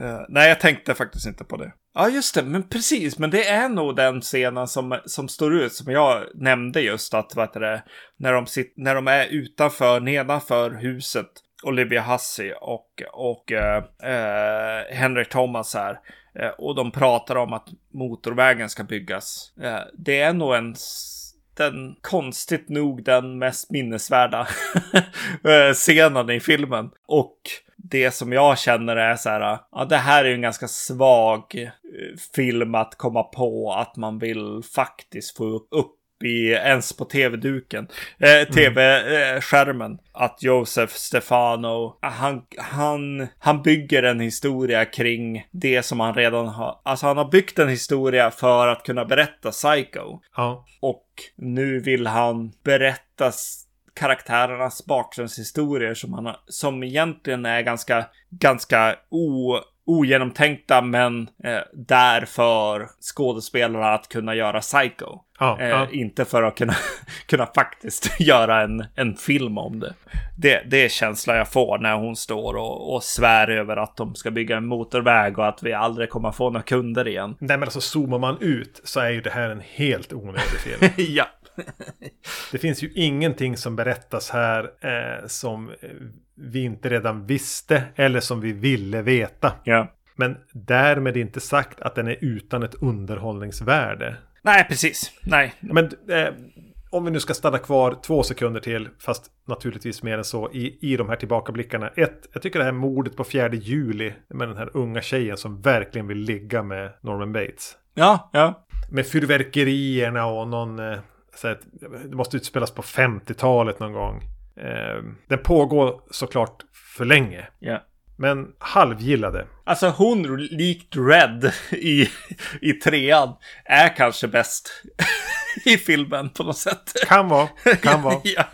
Uh, nej, jag tänkte faktiskt inte på det. Ja, just det, men precis, men det är nog den scenen som, som står ut, som jag nämnde just att, vad heter det, när de, sit, när de är utanför, nedanför huset, Olivia Hussey och, och uh, uh, Henry Thomas här. och de pratar om att motorvägen ska byggas. det är nog en den konstigt nog den mest minnesvärda (laughs) eh, scenen i filmen. Och det som jag känner är så här, ja det här är ju en ganska svag eh, film att komma på att man vill faktiskt få upp i, ens på tv-duken, eh, tv-skärmen. Att Josef Stefano, han, han, han bygger en historia kring det som han redan har, alltså han har byggt en historia för att kunna berätta Psycho. Ja. Och nu vill han berätta karaktärernas bakgrundshistorier som, han som egentligen är ganska, ganska o, ogenomtänkta men eh, där för skådespelarna att kunna göra Psycho. Ja, eh, ja. Inte för att kunna, (laughs) kunna faktiskt (laughs) göra en, en film om det. det. Det är känslan jag får när hon står och, och svär över att de ska bygga en motorväg och att vi aldrig kommer få några kunder igen. Nej men alltså zoomar man ut så är ju det här en helt onödig film. (laughs) ja. Det finns ju ingenting som berättas här eh, som vi inte redan visste eller som vi ville veta. Ja. Men därmed inte sagt att den är utan ett underhållningsvärde. Nej, precis. Nej. Men eh, om vi nu ska stanna kvar två sekunder till, fast naturligtvis mer än så, i, i de här tillbakablickarna. Ett, jag tycker det här mordet på fjärde juli med den här unga tjejen som verkligen vill ligga med Norman Bates. Ja, ja. Med fyrverkerierna och någon... Eh, att, det måste utspelas på 50-talet någon gång. Eh, den pågår såklart för länge. Ja. Men halvgillade. Alltså hon likt Red (laughs) i, i trean är kanske bäst. (laughs) i filmen på något sätt. Kan vara, kan vara. (laughs) ja,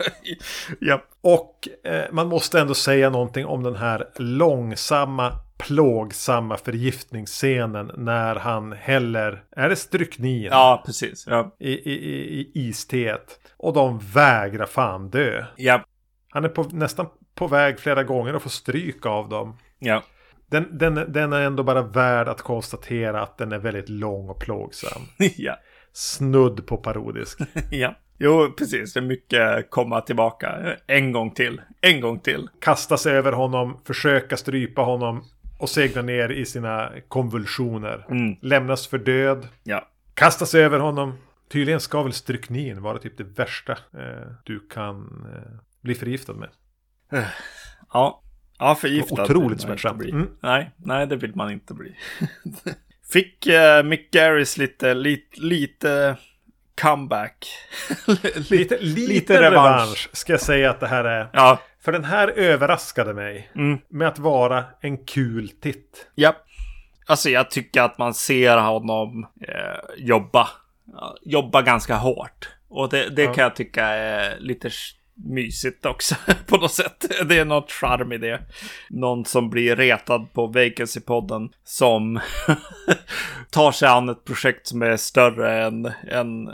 ja. Och eh, man måste ändå säga någonting om den här långsamma, plågsamma förgiftningsscenen när han häller, är det stryknin? Ja, precis. Ja. I, i, i, i isteet. Och de vägrar fan dö. Ja. Han är på, nästan på väg flera gånger att få stryk av dem. Ja. Den, den, den är ändå bara värd att konstatera att den är väldigt lång och plågsam. (laughs) ja. Snudd på parodisk. (laughs) ja. Jo, precis. Det är mycket komma tillbaka. En gång till. En gång till. Kasta sig över honom, försöka strypa honom och segla ner i sina konvulsioner. Mm. Lämnas för död. Ja. Kasta sig över honom. Tydligen ska väl stryknin vara typ det värsta eh, du kan eh, bli förgiftad med. Ja. Ja, förgiftad. Otroligt smärtsamt. Mm. Nej, nej, det vill man inte bli. (laughs) Fick uh, Mick Garris lite, lite, lite comeback. lite, lite, lite revansch. revansch ska jag säga att det här är. Ja. För den här överraskade mig mm. med att vara en kul titt. Ja. Alltså jag tycker att man ser honom eh, jobba. Jobba ganska hårt. Och det, det ja. kan jag tycka är lite mysigt också (laughs) på något sätt. Det är något charm i det. Någon som blir retad på Vacancy-podden som (laughs) tar sig an ett projekt som är större än, än eh,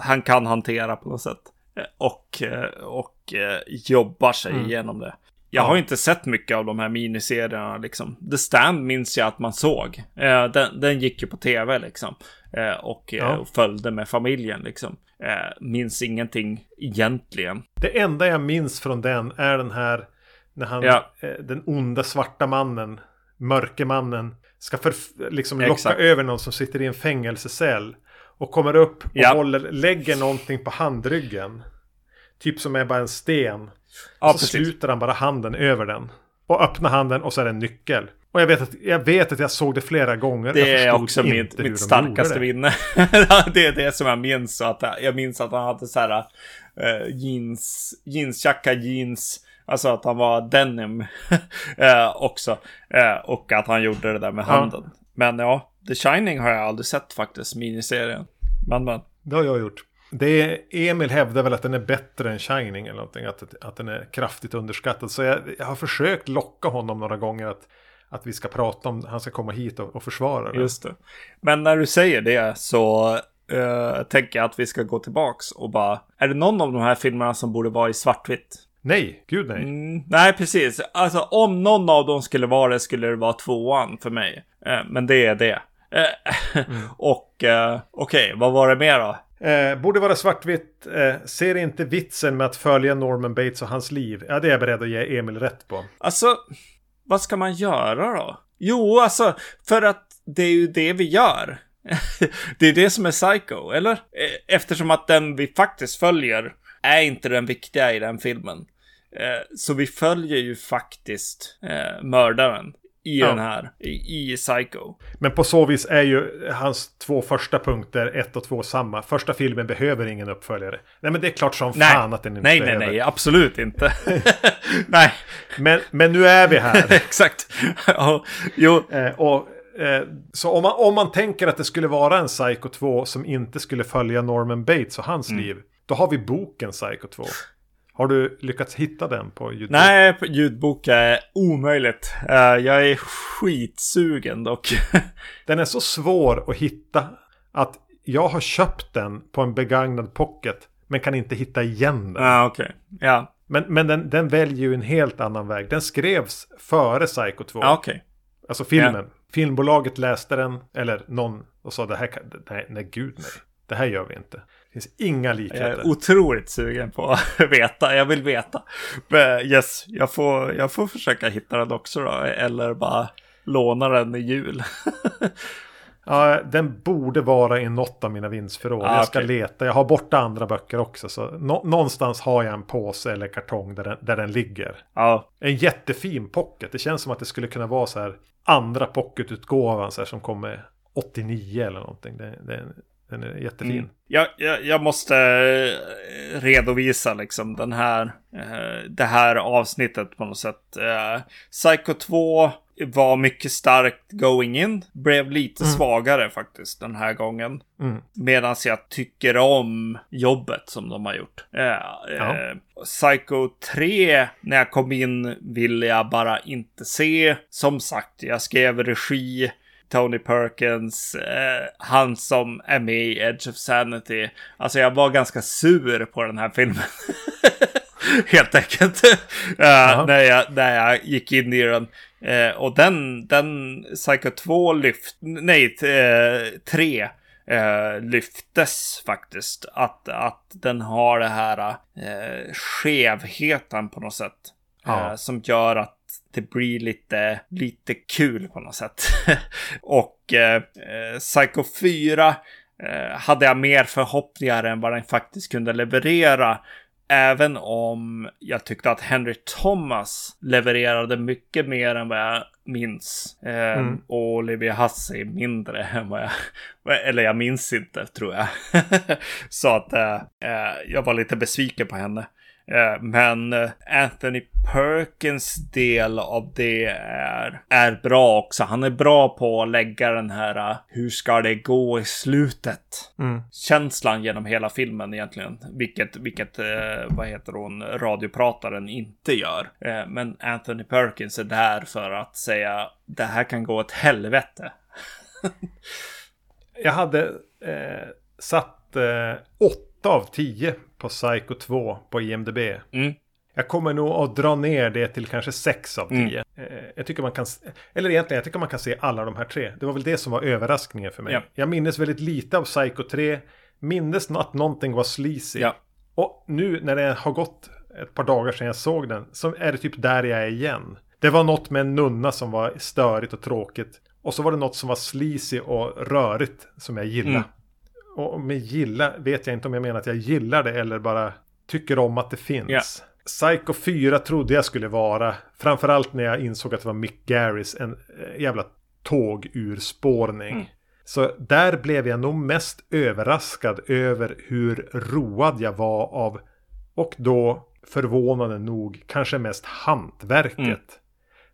han kan hantera på något sätt. Och, eh, och eh, jobbar sig mm. igenom det. Jag har inte sett mycket av de här miniserierna liksom. The Stand minns jag att man såg. den, den gick ju på tv liksom. och, ja. och följde med familjen liksom. Eh, minns ingenting egentligen. Det enda jag minns från den är den här när han, ja. eh, den onda svarta mannen, mörkemannen, ska för, liksom locka Exakt. över någon som sitter i en fängelsecell. Och kommer upp och ja. håller, lägger någonting på handryggen. Typ som är bara en sten. Ja, och så precis. sluter han bara handen över den. Och öppnar handen och så är det en nyckel. Och jag vet, att, jag vet att jag såg det flera gånger. Det är också mitt, mitt starkaste minne. (laughs) det är det som jag minns. Att, jag minns att han hade så här uh, jeans, jeansjacka, jeans. Alltså att han var denim uh, (laughs) också. Uh, och att han gjorde det där med handen. Ja. Men ja, The Shining har jag aldrig sett faktiskt, miniserien. Men men. Det har jag gjort. Det är, Emil hävdar väl att den är bättre än Shining eller någonting. Att, att den är kraftigt underskattad. Så jag, jag har försökt locka honom några gånger att att vi ska prata om, han ska komma hit och, och försvara det. Just det. Men när du säger det så uh, tänker jag att vi ska gå tillbaks och bara, är det någon av de här filmerna som borde vara i svartvitt? Nej, gud nej. Mm, nej, precis. Alltså om någon av dem skulle vara det skulle det vara tvåan för mig. Uh, men det är det. Mm. (laughs) Och okej, okay, vad var det mer då? Eh, borde vara svartvitt. Eh, ser inte vitsen med att följa Norman Bates och hans liv. Ja, det är jag beredd att ge Emil rätt på. Alltså, vad ska man göra då? Jo, alltså, för att det är ju det vi gör. (laughs) det är det som är Psycho, eller? Eh, eftersom att den vi faktiskt följer är inte den viktiga i den filmen. Eh, så vi följer ju faktiskt eh, mördaren i ja. den här, i, i, Psycho. Men på så vis är ju hans två första punkter, ett och två, samma. Första filmen behöver ingen uppföljare. Nej men det är klart som nej. fan att den inte nej, behöver. Nej, nej, absolut inte. (laughs) nej. Men, men nu är vi här. (laughs) Exakt. ja, jo. Eh, och, eh, så om man, om man tänker att det skulle vara en Psycho 2 som inte skulle följa Norman Bates och hans mm. liv. Då har vi boken Psycho 2. Har du lyckats hitta den på ljudbok? Nej, på ljudbok är omöjligt. Uh, jag är skitsugen dock. (laughs) den är så svår att hitta att jag har köpt den på en begagnad pocket men kan inte hitta igen den. Ah, okay. ja. Men, men den, den väljer ju en helt annan väg. Den skrevs före Psycho 2. Ah, okay. Alltså filmen. Yeah. Filmbolaget läste den, eller någon, och sa det här kan, nej, nej gud nej. Det här gör vi inte finns inga likheter. Jag är otroligt sugen på att (laughs) veta. Jag vill veta. Men yes, jag får, jag får försöka hitta den också då. Eller bara låna den i jul. (laughs) ja, den borde vara i något av mina vinstförråd. Ah, jag ska okay. leta. Jag har borta andra böcker också. Så nå någonstans har jag en påse eller kartong där den, där den ligger. Ja. En jättefin pocket. Det känns som att det skulle kunna vara så här andra pocketutgåvan så här, som kommer 89 eller någonting. Det, det, den är jättefin. Mm. Jag, jag, jag, måste eh, redovisa liksom den här, eh, det här avsnittet på något sätt. Eh, Psycho 2 var mycket starkt going in. Blev lite mm. svagare faktiskt den här gången. Mm. Medan jag tycker om jobbet som de har gjort. Eh, ja. eh, Psycho 3, när jag kom in, ville jag bara inte se. Som sagt, jag skrev regi. Tony Perkins, eh, han som är med i Edge of Sanity. Alltså jag var ganska sur på den här filmen. (laughs) Helt enkelt. uh, när, jag, när jag gick in i den. Uh, och den, den Psycho 2 lyft, nej, uh, 3 uh, lyftes faktiskt. Att, att den har det här uh, skevheten på något sätt. Ja. som gör att det blir lite, lite kul på något sätt. (laughs) och eh, Psycho 4 eh, hade jag mer förhoppningar än vad den faktiskt kunde leverera. Även om jag tyckte att Henry Thomas levererade mycket mer än vad jag minns. Eh, mm. Och Olivia Hussey mindre (laughs) än vad jag... Eller jag minns inte, tror jag. (laughs) Så att eh, eh, jag var lite besviken på henne. Eh, men eh, Anthony Perkins del av det är, är bra också. Han är bra på att lägga den här eh, hur ska det gå i slutet? Mm. Känslan genom hela filmen egentligen. Vilket, vilket vad heter hon, radioprataren inte gör. Men Anthony Perkins är där för att säga det här kan gå åt helvete. (laughs) Jag hade eh, satt eh, 8 av 10 på Psycho 2 på IMDB. Mm. Jag kommer nog att dra ner det till kanske 6 av 10. Mm. Eh, jag tycker man kan, eller egentligen jag tycker man kan se alla de här tre. Det var väl det som var överraskningen för mig. Ja. Jag minns väldigt lite av Psycho 3. Mindes att någonting var sleazy. Ja. Och nu när det har gått ett par dagar sedan jag såg den. Så är det typ där jag är igen. Det var något med en nunna som var störigt och tråkigt. Och så var det något som var sleazy och rörigt som jag gillade. Mm. Och med gilla vet jag inte om jag menar att jag gillar det eller bara tycker om att det finns. Yeah. Psycho 4 trodde jag skulle vara, framförallt när jag insåg att det var Mick Garris, en eh, jävla tågurspårning. Mm. Så där blev jag nog mest överraskad över hur road jag var av, och då förvånande nog, kanske mest hantverket. Mm.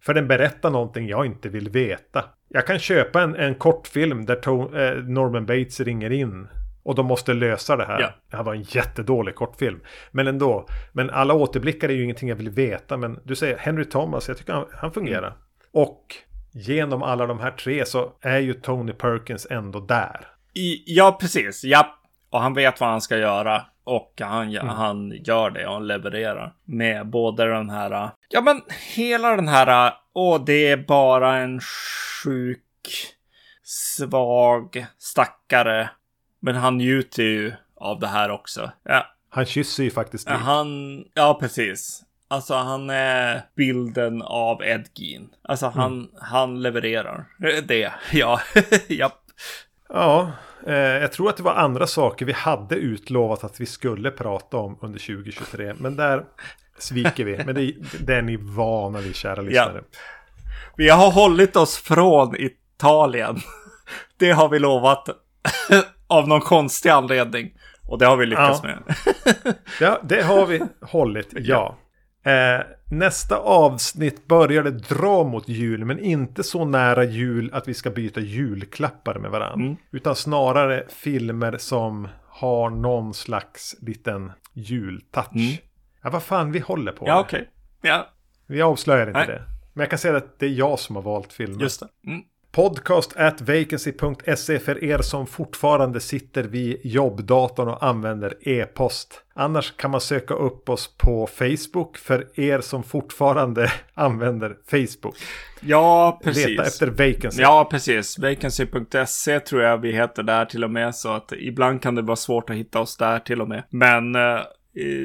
För den berättar någonting jag inte vill veta. Jag kan köpa en, en kortfilm där to, eh, Norman Bates ringer in. Och de måste lösa det här. Ja. Det här var en jättedålig kortfilm. Men ändå. Men alla återblickar är ju ingenting jag vill veta. Men du säger Henry Thomas, jag tycker han, han fungerar. Mm. Och genom alla de här tre så är ju Tony Perkins ändå där. I, ja, precis. Ja. Och han vet vad han ska göra. Och han, mm. han gör det och han levererar. Med både den här... Ja men hela den här... Och det är bara en sjuk, svag stackare. Men han njuter ju av det här också. Ja. Han kysser ju faktiskt dit. Han, ja precis. Alltså han är bilden av Ed Gein. Alltså han, mm. han levererar. Det, ja. (laughs) Japp. Ja, eh, jag tror att det var andra saker vi hade utlovat att vi skulle prata om under 2023. Men där sviker vi. Men det, det är ni vana vid, kära lyssnare. Ja. Vi har hållit oss från Italien. Det har vi lovat. (laughs) Av någon konstig anledning. Och det har vi lyckats ja. med. (laughs) ja, det har vi hållit, ja. Eh, nästa avsnitt börjar det dra mot jul, men inte så nära jul att vi ska byta julklappar med varandra. Mm. Utan snarare filmer som har någon slags liten jultouch. Mm. Ja, vad fan vi håller på Ja, okej. Okay. Ja. Vi avslöjar inte Nej. det. Men jag kan säga att det är jag som har valt filmen. Just det. Mm. Podcast at vacancy.se för er som fortfarande sitter vid jobbdatorn och använder e-post. Annars kan man söka upp oss på Facebook för er som fortfarande (laughs) använder Facebook. Ja, precis. Leta efter vacancy. Ja, precis. Vacancy.se tror jag vi heter där till och med. Så att ibland kan det vara svårt att hitta oss där till och med. Men eh,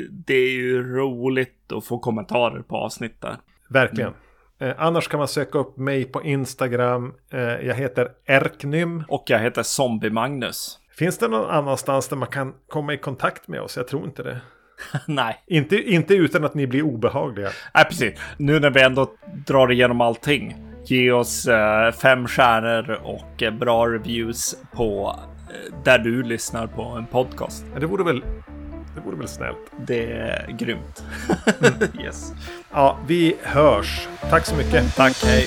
det är ju roligt att få kommentarer på avsnitt där. Verkligen. Mm. Eh, annars kan man söka upp mig på Instagram. Eh, jag heter Erknym. Och jag heter Zombie Magnus. Finns det någon annanstans där man kan komma i kontakt med oss? Jag tror inte det. (laughs) Nej. Inte, inte utan att ni blir obehagliga. Nej, precis. Nu när vi ändå drar igenom allting. Ge oss eh, fem stjärnor och eh, bra reviews på eh, där du lyssnar på en podcast. Det vore väl det vore väl snällt. Det är grymt. Mm. (laughs) yes. Ja, vi hörs. Tack så mycket. Tack, hej.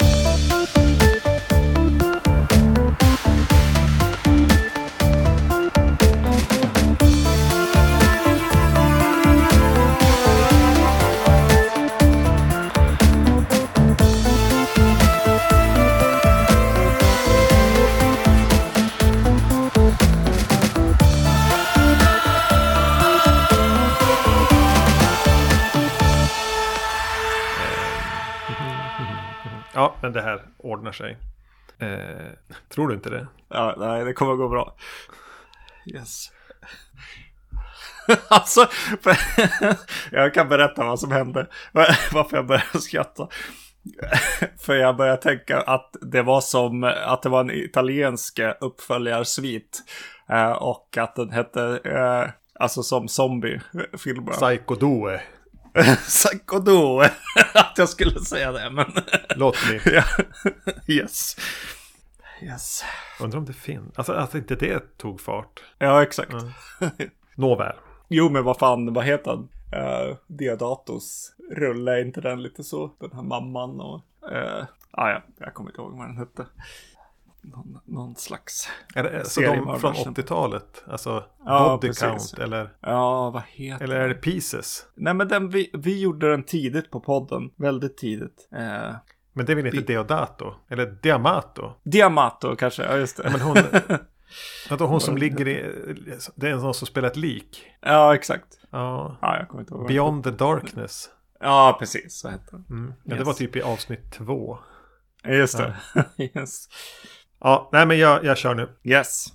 Men det här ordnar sig. Eh, tror du inte det? Ja, nej, det kommer att gå bra. Yes. (laughs) alltså, (laughs) jag kan berätta vad som hände. (laughs) Varför jag började skratta. För jag började tänka att det var som att det var en italiensk uppföljarsvit. Eh, och att den hette, eh, alltså som zombie-filmer. Psycho Due. (laughs) Psycho Due. (laughs) att jag skulle säga det, men... Låt bli. (laughs) yes. Yes. Undrar om det finns. Alltså att inte det tog fart. Ja, exakt. Mm. Nåväl. Jo, men vad fan, vad heter han? Uh, Diodatos rulle, är inte den lite så? Den här mamman och... Uh, ah, ja, jag kommer inte ihåg vad den hette. Någon, någon slags... Är det, så de från 80-talet? Alltså ja, Body precis. Count eller? Ja, vad heter Eller är det Pieces? Nej, men den, vi, vi gjorde den tidigt på podden. Väldigt tidigt. Uh, men det är väl inte vi... Deodato? Eller Diamato? Diamato kanske, ja just det. Ja, men hon... (laughs) Att hon som ligger i... Det är någon som spelar ett lik. Ja, exakt. Ja. ja jag kommer inte ihåg. Beyond the Darkness. Ja, precis. Så hette den. Mm. Ja, yes. Det var typ i avsnitt två. Just det. Ja. (laughs) yes. Ja, nej men jag, jag kör nu. Yes.